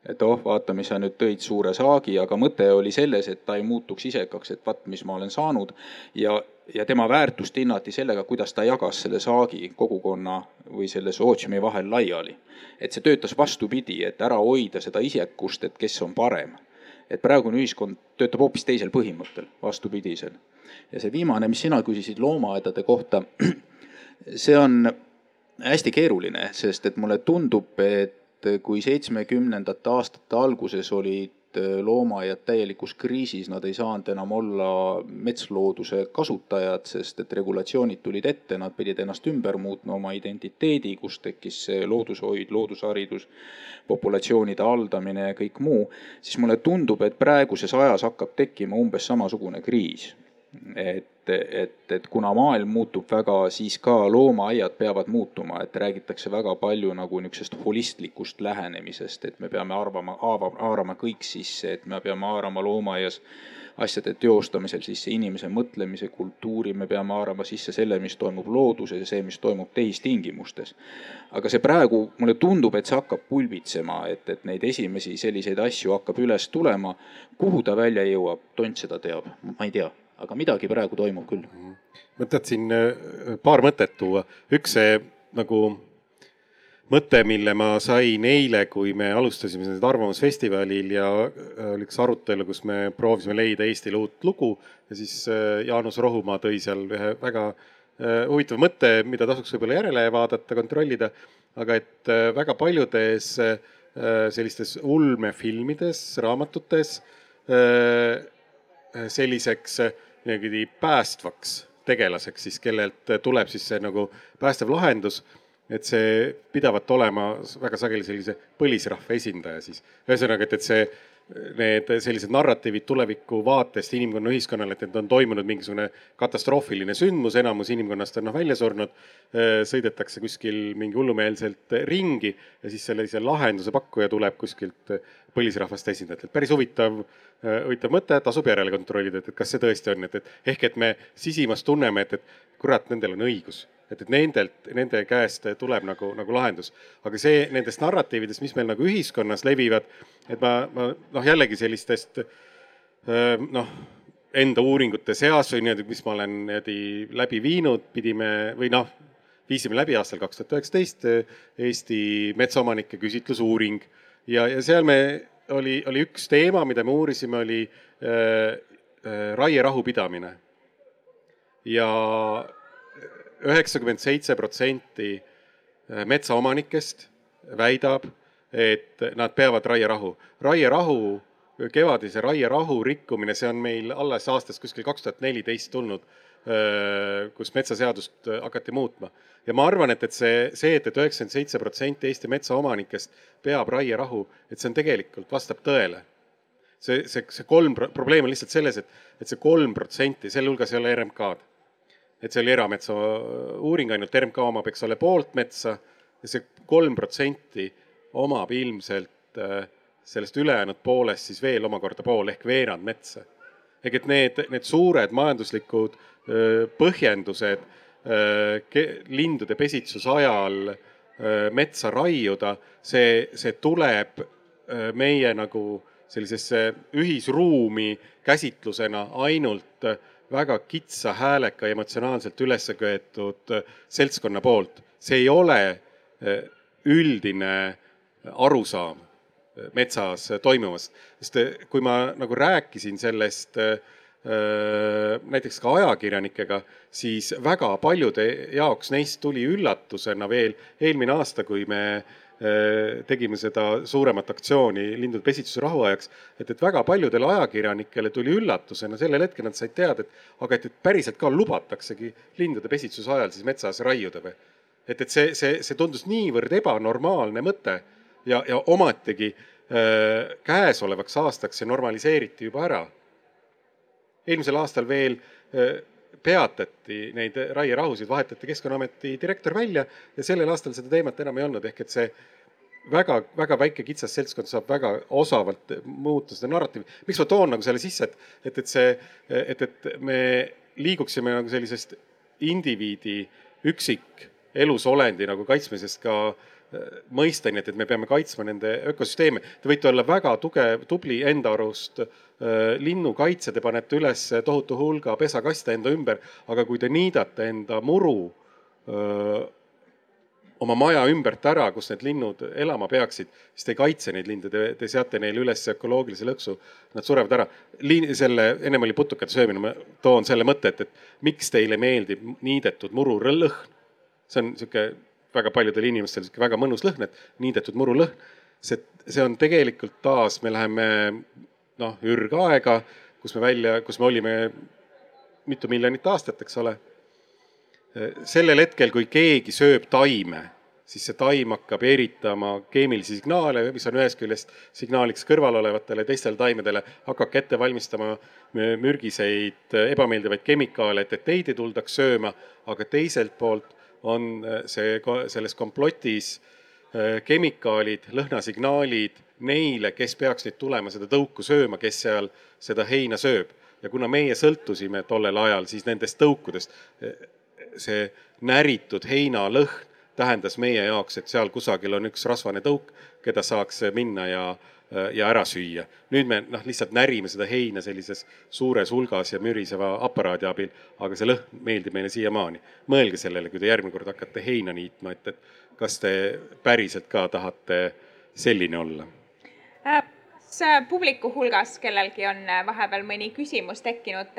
et oh, vaata, mis sa nüüd tõid suure saagi, aga mõte oli selles, et ta ei muutuks isekaks, et vaat, mis ma olen saanud. ja, ja tema väärtust hinnati sellega, kuidas ta jagas selle saagi kogukonna või selle sootsiumi vahel laiali. et see töötas vastupidi, et ära hoida seda isekust, et kes on parem. et praegune ühiskond töötab hoopis teisel põhimõttel, vastupidisel. ja see viimane, mis sina küsisid loomaaedade kohta [CLEARS THROAT] see on hästi keeruline, sest et mulle tundub, et kui seitsmekümnendate aastate alguses olid loomaaiad täielikus kriisis, nad ei saanud enam olla metslooduse kasutajad, sest et regulatsioonid tulid ette, nad pidid ennast ümber muutma, oma identiteedi, kus tekkis see loodushoid, loodusharidus, populatsioonide haldamine ja kõik muu, siis mulle tundub, et praeguses ajas hakkab tekkima umbes samasugune kriis et, et, et kuna maailm muutub väga, siis ka loomaaiad peavad muutuma, et räägitakse väga palju nagu niisugusest holistlikust lähenemisest, et me peame arvama, haarama kõik sisse, et me peame haarama loomaaias asjade teostamisel sisse inimese mõtlemise kultuuri, me peame haarama sisse selle, mis toimub looduses ja see, mis toimub tehistingimustes. aga see praegu, mulle tundub, et see hakkab pulbitsema, et, et neid esimesi selliseid asju hakkab üles tulema. kuhu ta välja jõuab, tont seda teab, ma ei tea aga midagi praegu toimub küll. ma tahtsin äh, paar mõtet tuua, üks see nagu mõte, mille ma sain eile, kui me alustasime seda Arvamusfestivalil ja äh, oli üks arutelu, kus me proovisime leida Eestile uut lugu ja siis äh, Jaanus Rohumaa tõi seal ühe väga huvitava mõtte, mida tasuks võib-olla järele vaadata, kontrollida. aga et väga paljudes sellistes ulmefilmides, raamatutes selliseks niimoodi päästvaks tegelaseks siis, kellelt tuleb siis see nagu päästev lahendus et see pidavat olema väga sageli sellise põlisrahva esindaja siis. ühesõnaga, et, et see, need sellised narratiivid tuleviku vaatest inimkonna ühiskonnale, et, et on toimunud mingisugune katastroofiline sündmus, enamus inimkonnast on noh välja surnud. sõidetakse kuskil mingi hullumeelselt ringi ja siis sellise lahenduse pakkuja tuleb kuskilt põlisrahvaste esindajatelt. päris huvitav, huvitav mõte, tasub järele kontrollida, et, et kas see tõesti on, et, et ehk et me sisimas tunneme, et, et kurat, nendel on õigus et, et nendelt, nende käest tuleb nagu, nagu lahendus. aga see nendest narratiividest, mis meil nagu ühiskonnas levivad, et ma, ma noh, jällegi sellistest noh, enda uuringute seas või niimoodi, mis ma olen niimoodi läbi viinud, pidime või noh, viisime läbi aastal kaks tuhat üheksateist Eesti metsaomanike küsitlusuuring ja, ja seal me, oli, oli üks teema, mida me uurisime, oli äh, äh, raierahu pidamine. ja üheksakümmend seitse protsenti äh, metsaomanikest väidab, et nad peavad raierahu. raierahu, kevadise raierahu rikkumine, see on meil alles aastast kuskil kaks tuhat neliteist tulnud, kus metsaseadust äh, hakati muutma. ja ma arvan, et, et see, see, et, et üheksakümmend seitse protsenti Eesti metsaomanikest peab raierahu, et see on tegelikult, vastab tõele see, see, see kolm, probleem on lihtsalt selles, et, et see kolm protsenti, selle hulgas ei ole RMK-d et see oli erametsa uuring, ainult RMK omab, eks ole, poolt metsa ja see kolm protsenti omab ilmselt äh, sellest ülejäänud poolest siis veel omakorda pool ehk veerand metsa. Ehk et need, need suured majanduslikud põhjendused lindude pesitsuse ajal metsa raiuda, see, see tuleb meie nagu sellisesse ühisruumi käsitlusena ainult väga kitsa häälega emotsionaalselt üles köetud seltskonna poolt. see ei ole üldine arusaam metsas toimuvast, sest kui ma nagu rääkisin sellest näiteks ka ajakirjanikega, siis väga paljude jaoks neist tuli üllatusena veel eelmine aasta, kui me tegime seda suuremat aktsiooni lindude pesitsuse rahuajaks. et, et väga paljudele ajakirjanikele tuli üllatusena sellel hetkel nad said teada, et aga et, et päriselt ka lubataksegi lindude pesitsuse ajal siis metsas raiuda või. et, et see, see, see tundus niivõrd ebanormaalne mõte ja, ja ometigi äh, käesolevaks aastaks see normaliseeriti juba ära. eelmisel aastal veel äh, peatati neid raierahusid, vahetati Keskkonnaameti direktor välja ja sellel aastal seda teemat enam ei olnud, ehk et see väga, väga väike kitsas seltskond saab väga osavalt muuta seda narratiivi. miks ma toon nagu selle sisse, et, et, et see, et, et me liiguksime nagu sellisest indiviidi üksik elusolendi nagu kaitsmisest ka äh, mõisteni, et, et me peame kaitsma nende ökosüsteeme. Te võite olla väga tugev, tubli enda arust Äh, linnukaitse, te panete üles tohutu hulga pesakaste enda ümber, aga kui te niidate enda muru öö, oma maja ümbert ära, kus need linnud elama peaksid, siis te ei kaitse neid linde, te, te seate neile üles ökoloogilise lõksu, nad surevad ära. selle, ennem oli putukate söömine, ma toon selle mõtte, et, et miks teile meeldib niidetud muru lõhn. see on sihuke väga paljudel inimestel sihuke väga mõnus lõhn, et niidetud muru lõhn. see, see on tegelikult taas, me läheme noh, ürgaega, kus me välja, kus me olime mitu miljonit aastat, eks ole. sellel hetkel, kui keegi sööb taime, siis see taim hakkab eritama keemilisi signaale, mis on ühest küljest signaaliks kõrvalolevatele teistele taimedele, hakake ette valmistama mürgiseid ebameeldivaid kemikaale, et, et teid ei tuldaks sööma, aga teiselt poolt on see, selles komplotis kemikaalid, lõhnasignaalid neile, kes peaks nüüd tulema seda tõuku sööma, kes seal seda heina sööb. ja kuna meie sõltusime tollel ajal siis nendest tõukudest, see näritud heinalõhn tähendas meie jaoks, et seal kusagil on üks rasvane tõuk, keda saaks minna ja, ja ära süüa. nüüd me noh, lihtsalt närime seda heina sellises suures hulgas ja müriseva aparaadi abil, aga see lõhn meeldib meile siiamaani. mõelge sellele, kui te järgmine kord hakkate heina niitma, et, et kas te päriselt ka tahate selline olla? kas publiku hulgas kellelgi on vahepeal mõni küsimus tekkinud?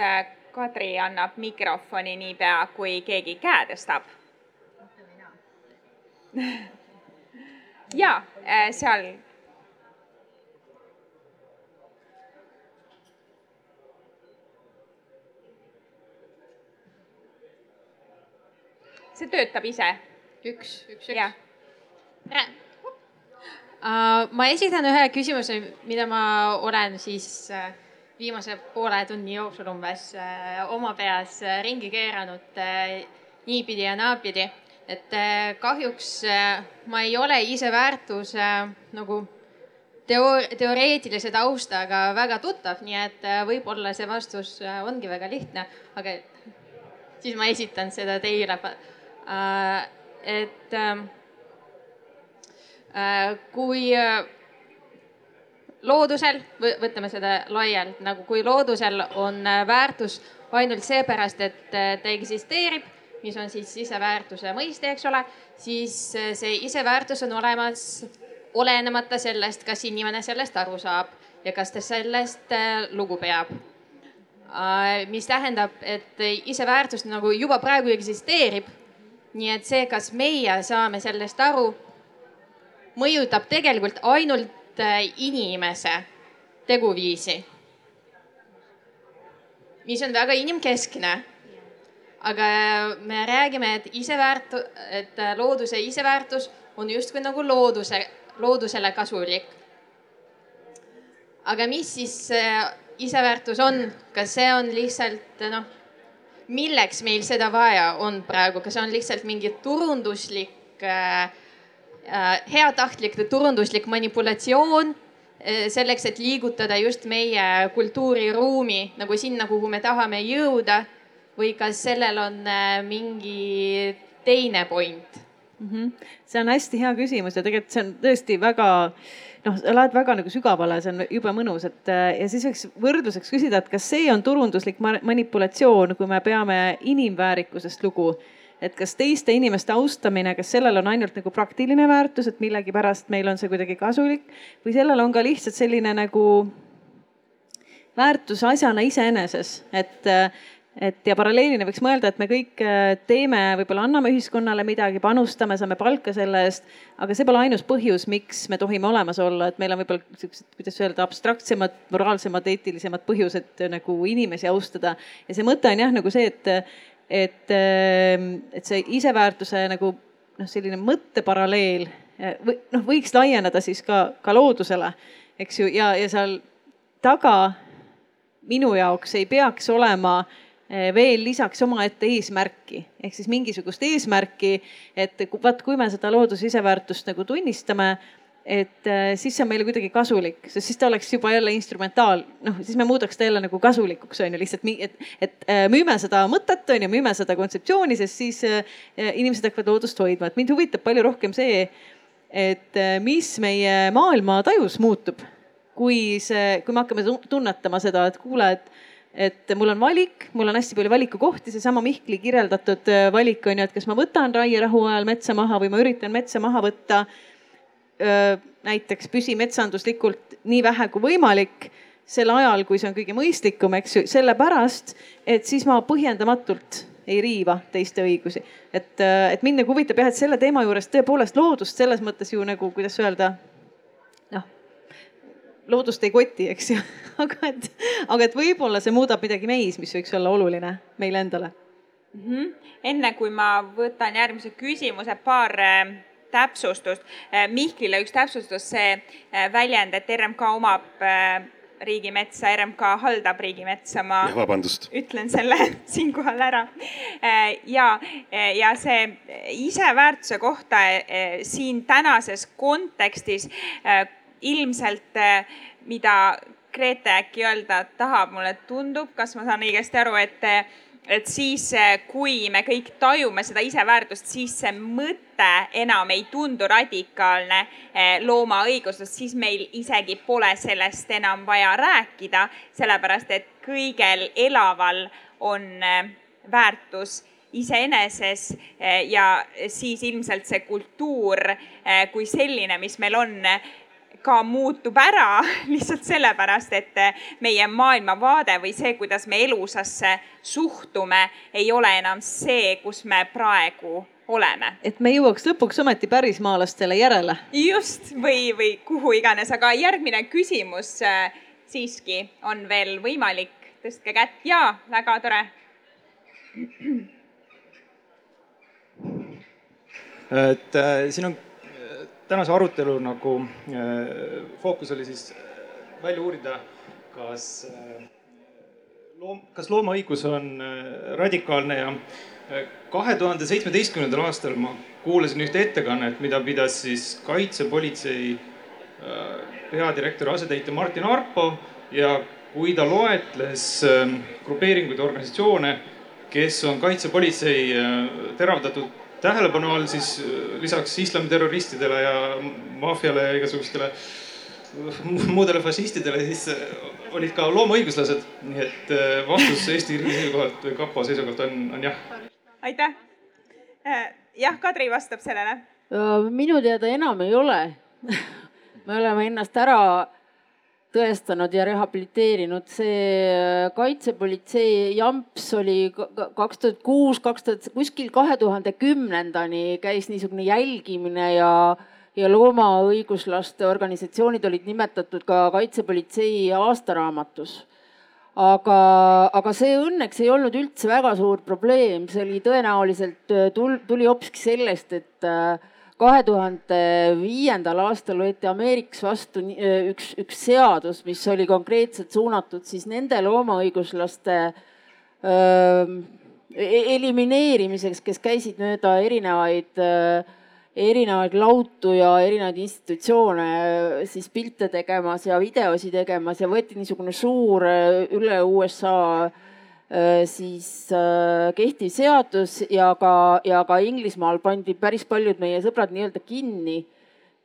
Kadri annab mikrofoni niipea, kui keegi käe tõstab. [LAUGHS] ja seal. See töötab ise. üks, üks, üks. uh,. ma esitan ühe küsimuse, mida ma olen siis uh, viimase poole tunni jooksul umbes uh, oma peas ringi keeranud niipidi ja naapidi. et kahjuks ma ei ole ise väärtuse uh, nagu teo-, teoreetilise taustaga väga tuttav, nii et võib-olla see vastus ongi väga lihtne, aga siis ma esitan seda teile. Et uh, Äh, kui äh, loodusel, võtame seda laialt, nagu kui loodusel on äh, väärtus ainult seepärast, et ta eksisteerib, mis on siis iseväärtuse mõiste, eks ole, siis see iseväärtus on olemas olenemata sellest, kas inimene sellest aru saab ja kas ta sellest lugu peab. mis tähendab, et iseväärtus nagu juba praegu eksisteerib. Nii et see, kas meie saame sellest aru mõjutab tegelikult ainult äh, inimese teguviisi. mis on väga inimkeskne. aga me räägime, et iseväärtu-, et äh, looduse iseväärtus on justkui nagu looduse, loodusele kasulik. aga mis siis äh, iseväärtus on, kas see on lihtsalt noh, milleks meil seda vaja on praegu, kas on lihtsalt mingi turunduslik äh, Äh, heatahtlik turunduslik manipulatsioon äh, selleks, et liigutada just meie kultuuriruumi nagu sinna, kuhu me tahame jõuda või kas sellel on äh, mingi teine point mm? -hmm. see on hästi hea küsimus ja tegelikult see on tõesti väga noh, sa lähed väga nagu sügavale, see on jube mõnus, et ja siis võiks võrdluseks küsida, et kas see on turunduslik manipulatsioon, kui me peame inimväärikusest lugu? Et kas teiste inimeste austamine, kas sellel on ainult nagu praktiline väärtus, et millegipärast meil on see kuidagi kasulik või sellel on ka lihtsalt selline nagu väärtus asjana iseeneses, et et ja paralleelina võiks mõelda, et me kõik teeme, võib-olla anname ühiskonnale midagi, panustame, saame palka selle eest, aga see pole ainus põhjus, miks me tohime olemas olla, et meil on võib-olla siuksed, kuidas öelda, abstraktsemad, moraalsemad, eetilisemad põhjused nagu inimesi austada. ja see mõte on jah, nagu see, et et, ehm, et see iseväärtuse nagu noh, selline mõtteparalleel või noh, võiks laieneda siis ka, ka loodusele, eks ju, ja, ja seal taga minu jaoks ei peaks olema eh, veel lisaks omaette eesmärki. Ehk siis mingisugust eesmärki, et vaat kui me seda looduse iseväärtust nagu tunnistame et äh, siis see on meile kuidagi kasulik, sest siis ta oleks juba jälle instrumentaal, noh, siis me muudaks ta jälle nagu kasulikuks on ju lihtsalt, et, et äh, müüme seda mõtet on ju, müüme seda kontseptsiooni, sest siis inimesed hakkavad loodust hoidma, et mind huvitab palju rohkem see, et mis meie maailmatajus muutub, kui see, kui me hakkame tunnetama seda, et kuule, et et mul on valik, mul on hästi palju valikukohti, seesama Mihkli kirjeldatud valik on ju, et kas ma võtan raierahu ajal metsa maha või ma üritan metsa maha võtta näiteks püsimetsanduslikult nii vähe kui võimalik sel ajal, kui see on kõige mõistlikum, eks ju, sellepärast, et siis ma põhjendamatult ei riiva teiste õigusi. et, et mind nagu huvitab jah, et selle teema juures tõepoolest loodust selles mõttes ju nagu, kuidas öelda, loodust ei koti, eks ju [LAUGHS] aga et, aga et võib-olla see muudab midagi meis, mis võiks olla oluline meile endale mm. -hmm. enne kui ma võtan järgmise küsimuse, paar täpsustust. Äh, Mihklile üks täpsustus, see äh, väljend, et RMK omab äh, riigimetsa, RMK haldab riigimetsa, ma ja, vabandust. ütlen selle [LAUGHS] siinkohal ära. ja, ja see iseväärtuse kohta siin tänases kontekstis ilmselt, mida Grete äkki öelda tahab, mulle tundub, kas ma saan õigesti aru, et et siis, kui me kõik tajume seda iseväärtust, siis see mõte enam ei tundu radikaalne looma õigusest, siis meil isegi pole sellest enam vaja rääkida, sellepärast et kõigel elaval on väärtus iseeneses ja siis ilmselt see kultuur kui selline, mis meil on, ka muutub ära [LAUGHS] lihtsalt sellepärast, et meie maailmavaade või see, kuidas me elusasse suhtume, ei ole enam see, kus me praegu oleme. et me jõuaks lõpuks ometi pärismaalastele järele. just või, või kuhu iganes, aga järgmine küsimus äh, siiski on veel võimalik, tõstke kätt ja väga tore. et äh, siin on tänase arutelu nagu äh, fookus oli siis äh, välja uurida, kas äh, loom, kas loomaõigus on radikaalne ja kahe tuhande seitsmeteistkümnendal aastal ma kuulasin ühte ettekannet, mida pidas siis kaitsepolitsei peadirektori asetäitja Martin Arpo ja kui ta loetles grupeeringuid ja organisatsioone, kes on kaitsepolitsei teravdatud tähelepanu all siis äh, lisaks islamiterroristidele ja maffiale ja igasugustele muudele fašistidele, siis äh, olid ka loomaõiguslased. nii et äh, vastus Eesti riigi seisukohalt või kapo seisukohalt on, on jah. aitäh. jah, Kadri vastab sellele. minu teada enam ei ole [LAUGHS] me oleme ennast ära tõestanud ja rehabiliteerinud. see äh, kaitsepolitsei jamps oli kaks tuhat kuus, kaks tuhat, kuskil kahe tuhande kümnendani käis niisugune jälgimine ja, ja loomaõiguslaste organisatsioonid olid nimetatud ka kaitsepolitsei aastaraamatus aga, aga see õnneks ei olnud üldse väga suur probleem, see oli tõenäoliselt, äh, tuli hoopiski sellest, et äh, kahe tuhande viiendal aastal võeti Ameerikas vastu üks, üks seadus, mis oli konkreetselt suunatud siis nende loomaõiguslaste öö, e-, elimineerimiseks, kes käisid mööda erinevaid, erinevaid lautu ja erinevaid institutsioone siis pilte tegemas ja videosid tegemas ja võeti niisugune suur üle USA siis äh, kehtiv seadus ja ka, ja ka Inglismaal pandi päris paljud meie sõbrad nii-öelda kinni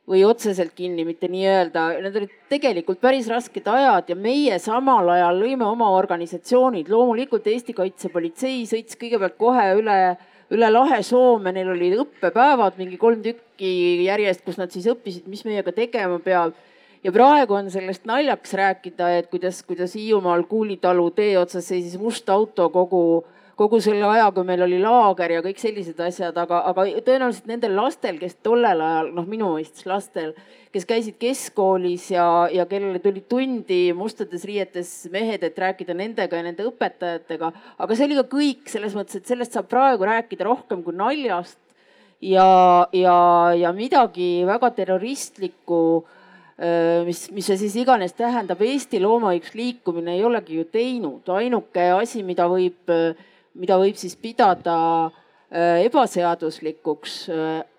või otseselt kinni, mitte nii-öelda. Need olid tegelikult päris rasked ajad ja meie samal ajal lõime oma organisatsioonid. loomulikult Eesti Kaitsepolitsei sõits kõigepealt kohe üle, üle lahe Soome, neil olid õppepäevad, mingi kolm tükki järjest, kus nad siis õppisid, mis meiega tegema peab ja praegu on sellest naljakas rääkida, et kuidas, kuidas Hiiumaal Kuulitalu tee otsas seisis must auto kogu, kogu selle aja, kui meil oli laager ja kõik sellised asjad, aga, aga tõenäoliselt nendel lastel, kes tollel ajal, noh, minu mõistes lastel, kes käisid keskkoolis ja, ja kellele tulid tundi mustades riietes mehed, et rääkida nendega ja nende õpetajatega. aga see oli ka kõik selles mõttes, et sellest saab praegu rääkida rohkem kui naljast ja, ja, ja midagi väga terroristlikku mis, mis see siis iganes tähendab, Eesti loomaõigusliikumine ei olegi ju teinud, ainuke asi, mida võib, mida võib siis pidada ebaseaduslikuks,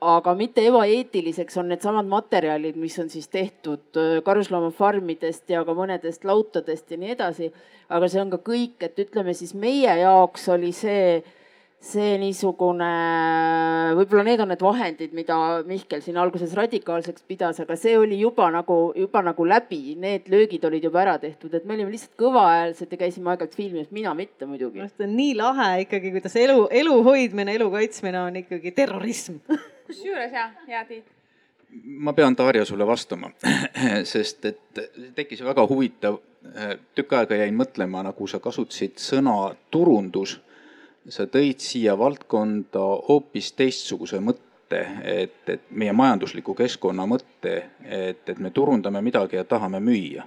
aga mitte ebaeetiliseks, on needsamad materjalid, mis on siis tehtud karusloomafarmidest ja ka mõnedest lautadest ja nii edasi. aga see on ka kõik, et ütleme siis meie jaoks oli see see niisugune, võib-olla need on need vahendid, mida Mihkel siin alguses radikaalseks pidas, aga see oli juba nagu, juba nagu läbi, need löögid olid juba ära tehtud, et me olime lihtsalt kõvahäälsed ja käisime aeg-ajalt filmimas, mina mitte muidugi. minu arust on nii lahe ikkagi, kuidas elu, elu hoidmine, elu kaitsmine on ikkagi terrorism. [LAUGHS] Kusjuures ja, ja Tiit. Ma pean, Darja, sulle vastama, [CLEARS THROAT] sest et tekkis väga huvitav, tükk aega jäin mõtlema, nagu sa kasutasid sõna turundus sa tõid siia valdkonda hoopis teistsuguse mõtte, et, et meie majandusliku keskkonna mõtte, et, et me turundame midagi ja tahame müüa.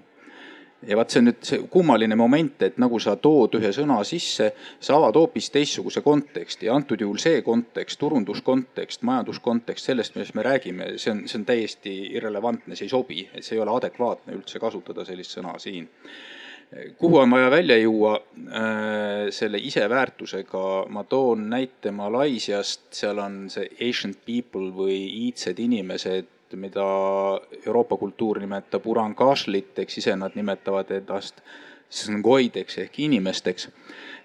Ja vaat see on nüüd see kummaline moment, et nagu sa tood ühe sõna sisse, sa avad hoopis teistsuguse konteksti. Ja antud juhul see kontekst, turunduskontekst, majanduskontekst, sellest, millest me räägime, see on, see on täiesti irrelevantne, see ei sobi, et see ei ole adekvaatne üldse kasutada sellist sõna siin kuhu on vaja välja juua äh, selle iseväärtusega, ma toon näite Malaisiast, seal on see ancient people või iidsed inimesed, mida Euroopa kultuur nimetab urangashlit, eks ise nad nimetavad ennast sngoideks ehk inimesteks.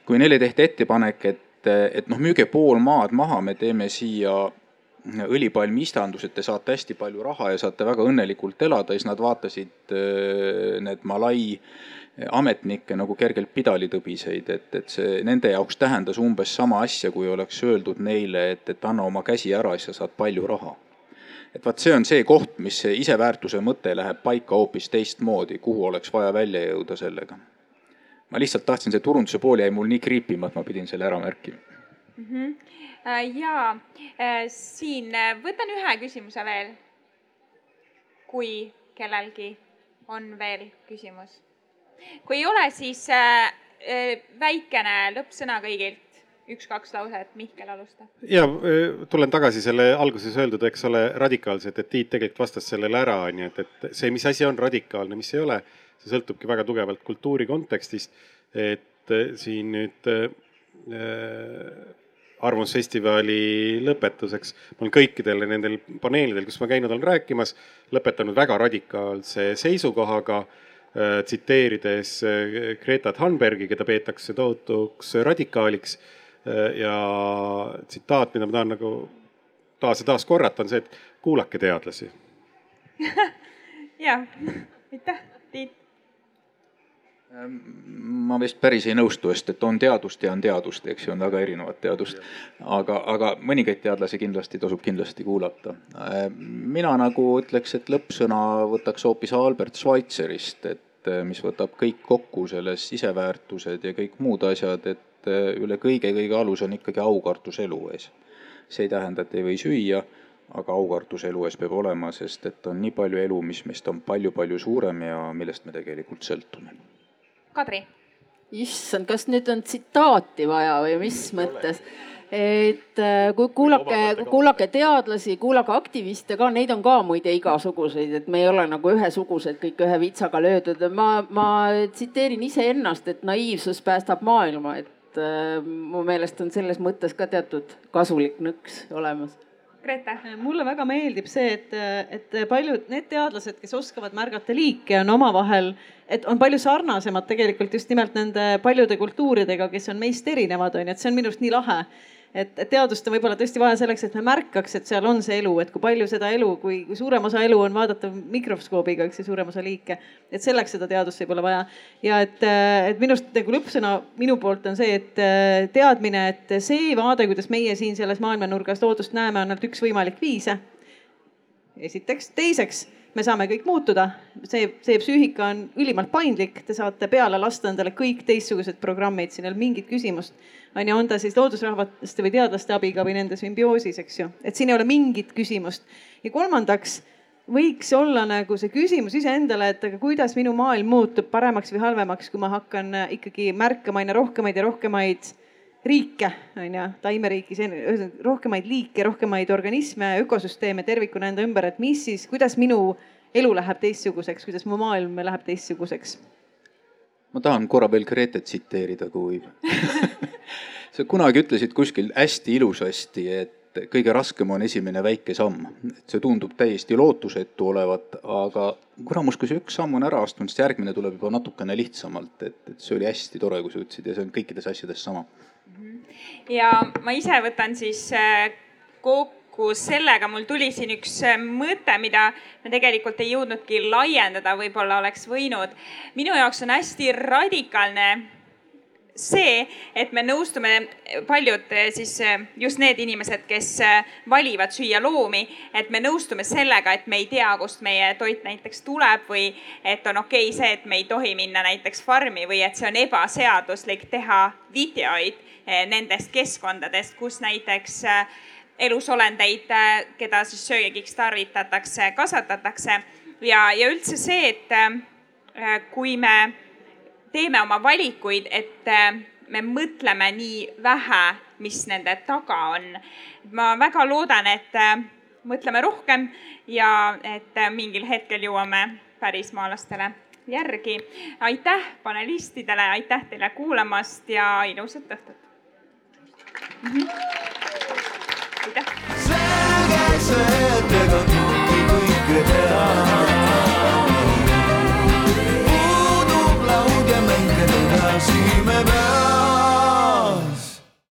Kui neile tehti ettepanek, et, et noh, müüge pool maad maha, me teeme siia õlipalmi istandus, et te saate hästi palju raha ja saate väga õnnelikult elada, siis nad vaatasid need Malai ametnikke nagu kergelt pidalitõbiseid, et, et see nende jaoks tähendas umbes sama asja, kui oleks öeldud neile, et, et anna oma käsi ära, siis sa saad palju raha. et vaat see on see koht, mis see iseväärtuse mõte läheb paika hoopis teistmoodi, kuhu oleks vaja välja jõuda sellega. ma lihtsalt tahtsin, see turunduse pool jäi mul nii kriipima, et ma pidin selle ära märkima mm. -hmm. ja äh, siin äh, võtan ühe küsimuse veel. kui kellelgi on veel küsimus kui ei ole, siis äh, äh, väikene lõppsõna kõigilt, üks-kaks lauset, Mihkel, alusta. ja äh, tulen tagasi selle alguses öeldud, eks ole, radikaalselt, et Tiit tegelikult vastas sellele ära, on ju, et, et see, mis asi on radikaalne, mis ei ole, see sõltubki väga tugevalt kultuuri kontekstist. et siin nüüd äh, arvamusfestivali lõpetuseks. ma olen kõikidel nendel paneelidel, kus ma käinud olen rääkimas, lõpetanud väga radikaalse seisukohaga Äh, tsiteerides äh, Greta Thunbergi, keda peetakse tohutuks radikaaliks. Äh, ja tsitaat, mida ma tahan nagu taas ja taas korrata, on see, et kuulake teadlasi [LAUGHS] ja, aitäh, Tiit. Ähm, ma vist päris ei nõustu, sest et on teadust ja on teadust, eks ju, on väga erinevat teadust. aga, aga mõningaid teadlasi kindlasti tasub kindlasti kuulata. Äh, mina nagu ütleks, et lõppsõna võtaks hoopis Albert Schweitzerist, et äh, mis võtab kõik kokku selles siseväärtused ja kõik muud asjad, et äh, üle kõige-kõige alus on ikkagi aukartus elu ees. see ei tähenda, et ei või süüa, aga aukartus elu ees peab olema, sest et on nii palju elu, mis meist on palju-palju suurem ja millest me tegelikult sõltume Kadri. issand, kas nüüd on tsitaati vaja või mis mõttes? et äh, kui kuulake, kuulake teadlasi, kuulake aktiviste ka, neid on ka muide igasuguseid, et me ei ole nagu ühesugused, kõik ühe vitsaga löödud. ma, ma tsiteerin iseennast, et naiivsus päästab maailma, et äh, mu meelest on selles mõttes ka teatud kasulik nõks olemas Grete. mulle väga meeldib see, et, et paljud need teadlased, kes oskavad märgata liike, on omavahel, et on palju sarnasemad tegelikult just nimelt nende paljude kultuuridega, kes on meist erinevad, on ju, et see on minu arust nii lahe et, teadust on võib-olla tõesti vaja selleks, et me märkaks, et seal on see elu, et kui palju seda elu, kui, kui suurem osa elu on vaadatav mikroskoobiga, eks ju, suurem osa liike. et selleks seda teadust võib-olla vaja. ja et, et minu arust nagu lõppsõna minu poolt on see, et teadmine, et see vaade, kuidas meie siin selles maailmanurgas loodust näeme, on ainult üks võimalik viise. esiteks, teiseks me saame kõik muutuda. see, see psüühika on ülimalt paindlik, te saate peale lasta endale kõik teistsugused programmid, siin ei ole mingit küsimust on ju, on ta siis loodusrahvaste või teadlaste abiga või nende sümbioosis, eks ju, et siin ei ole mingit küsimust. ja kolmandaks võiks olla nagu see küsimus iseendale, et aga kuidas minu maailm muutub paremaks või halvemaks, kui ma hakkan ikkagi märkama aina rohkemaid ja rohkemaid riike, on ju, taimeriiki, rohkemaid liike, rohkemaid organisme, ökosüsteeme tervikuna enda ümber, et mis siis, kuidas minu elu läheb teistsuguseks, kuidas mu maailm läheb teistsuguseks ma tahan korra veel Gretet tsiteerida, kui [LAUGHS] sa kunagi ütlesid kuskil hästi ilusasti, et kõige raskem on esimene väike samm. et see tundub täiesti lootusetu olevat, aga kuramus, kui see üks samm on ära astunud, siis järgmine tuleb juba natukene lihtsamalt, et, et see oli hästi tore, kui sa ütlesid ja see on kõikides asjades sama. Ja ma ise võtan siis äh, kokku sellega mul tuli siin üks äh, mõte, mida me tegelikult ei jõudnudki laiendada, võib-olla oleks võinud. minu jaoks on hästi radikaalne see, et me nõustume, paljud äh, siis äh, just need inimesed, kes valivad süüa loomi, et me nõustume sellega, et me ei tea, kust meie toit näiteks tuleb või et on okei okay see, et me ei tohi minna näiteks farmi või et see on ebaseaduslik teha videoid nendest keskkondadest, kus näiteks elusolendeid, keda siis söögiks tarvitatakse, kasvatatakse. Ja, ja üldse see, et kui me teeme oma valikuid, et äh, me mõtleme nii vähe, mis nende taga on. ma väga loodan, et äh, mõtleme rohkem ja et mingil hetkel jõuame pärismaalastele järgi. aitäh panelistidele, aitäh teile kuulamast ja ilusat õhtut mm. -hmm aitäh. selge see, et ega kõike kõike teha about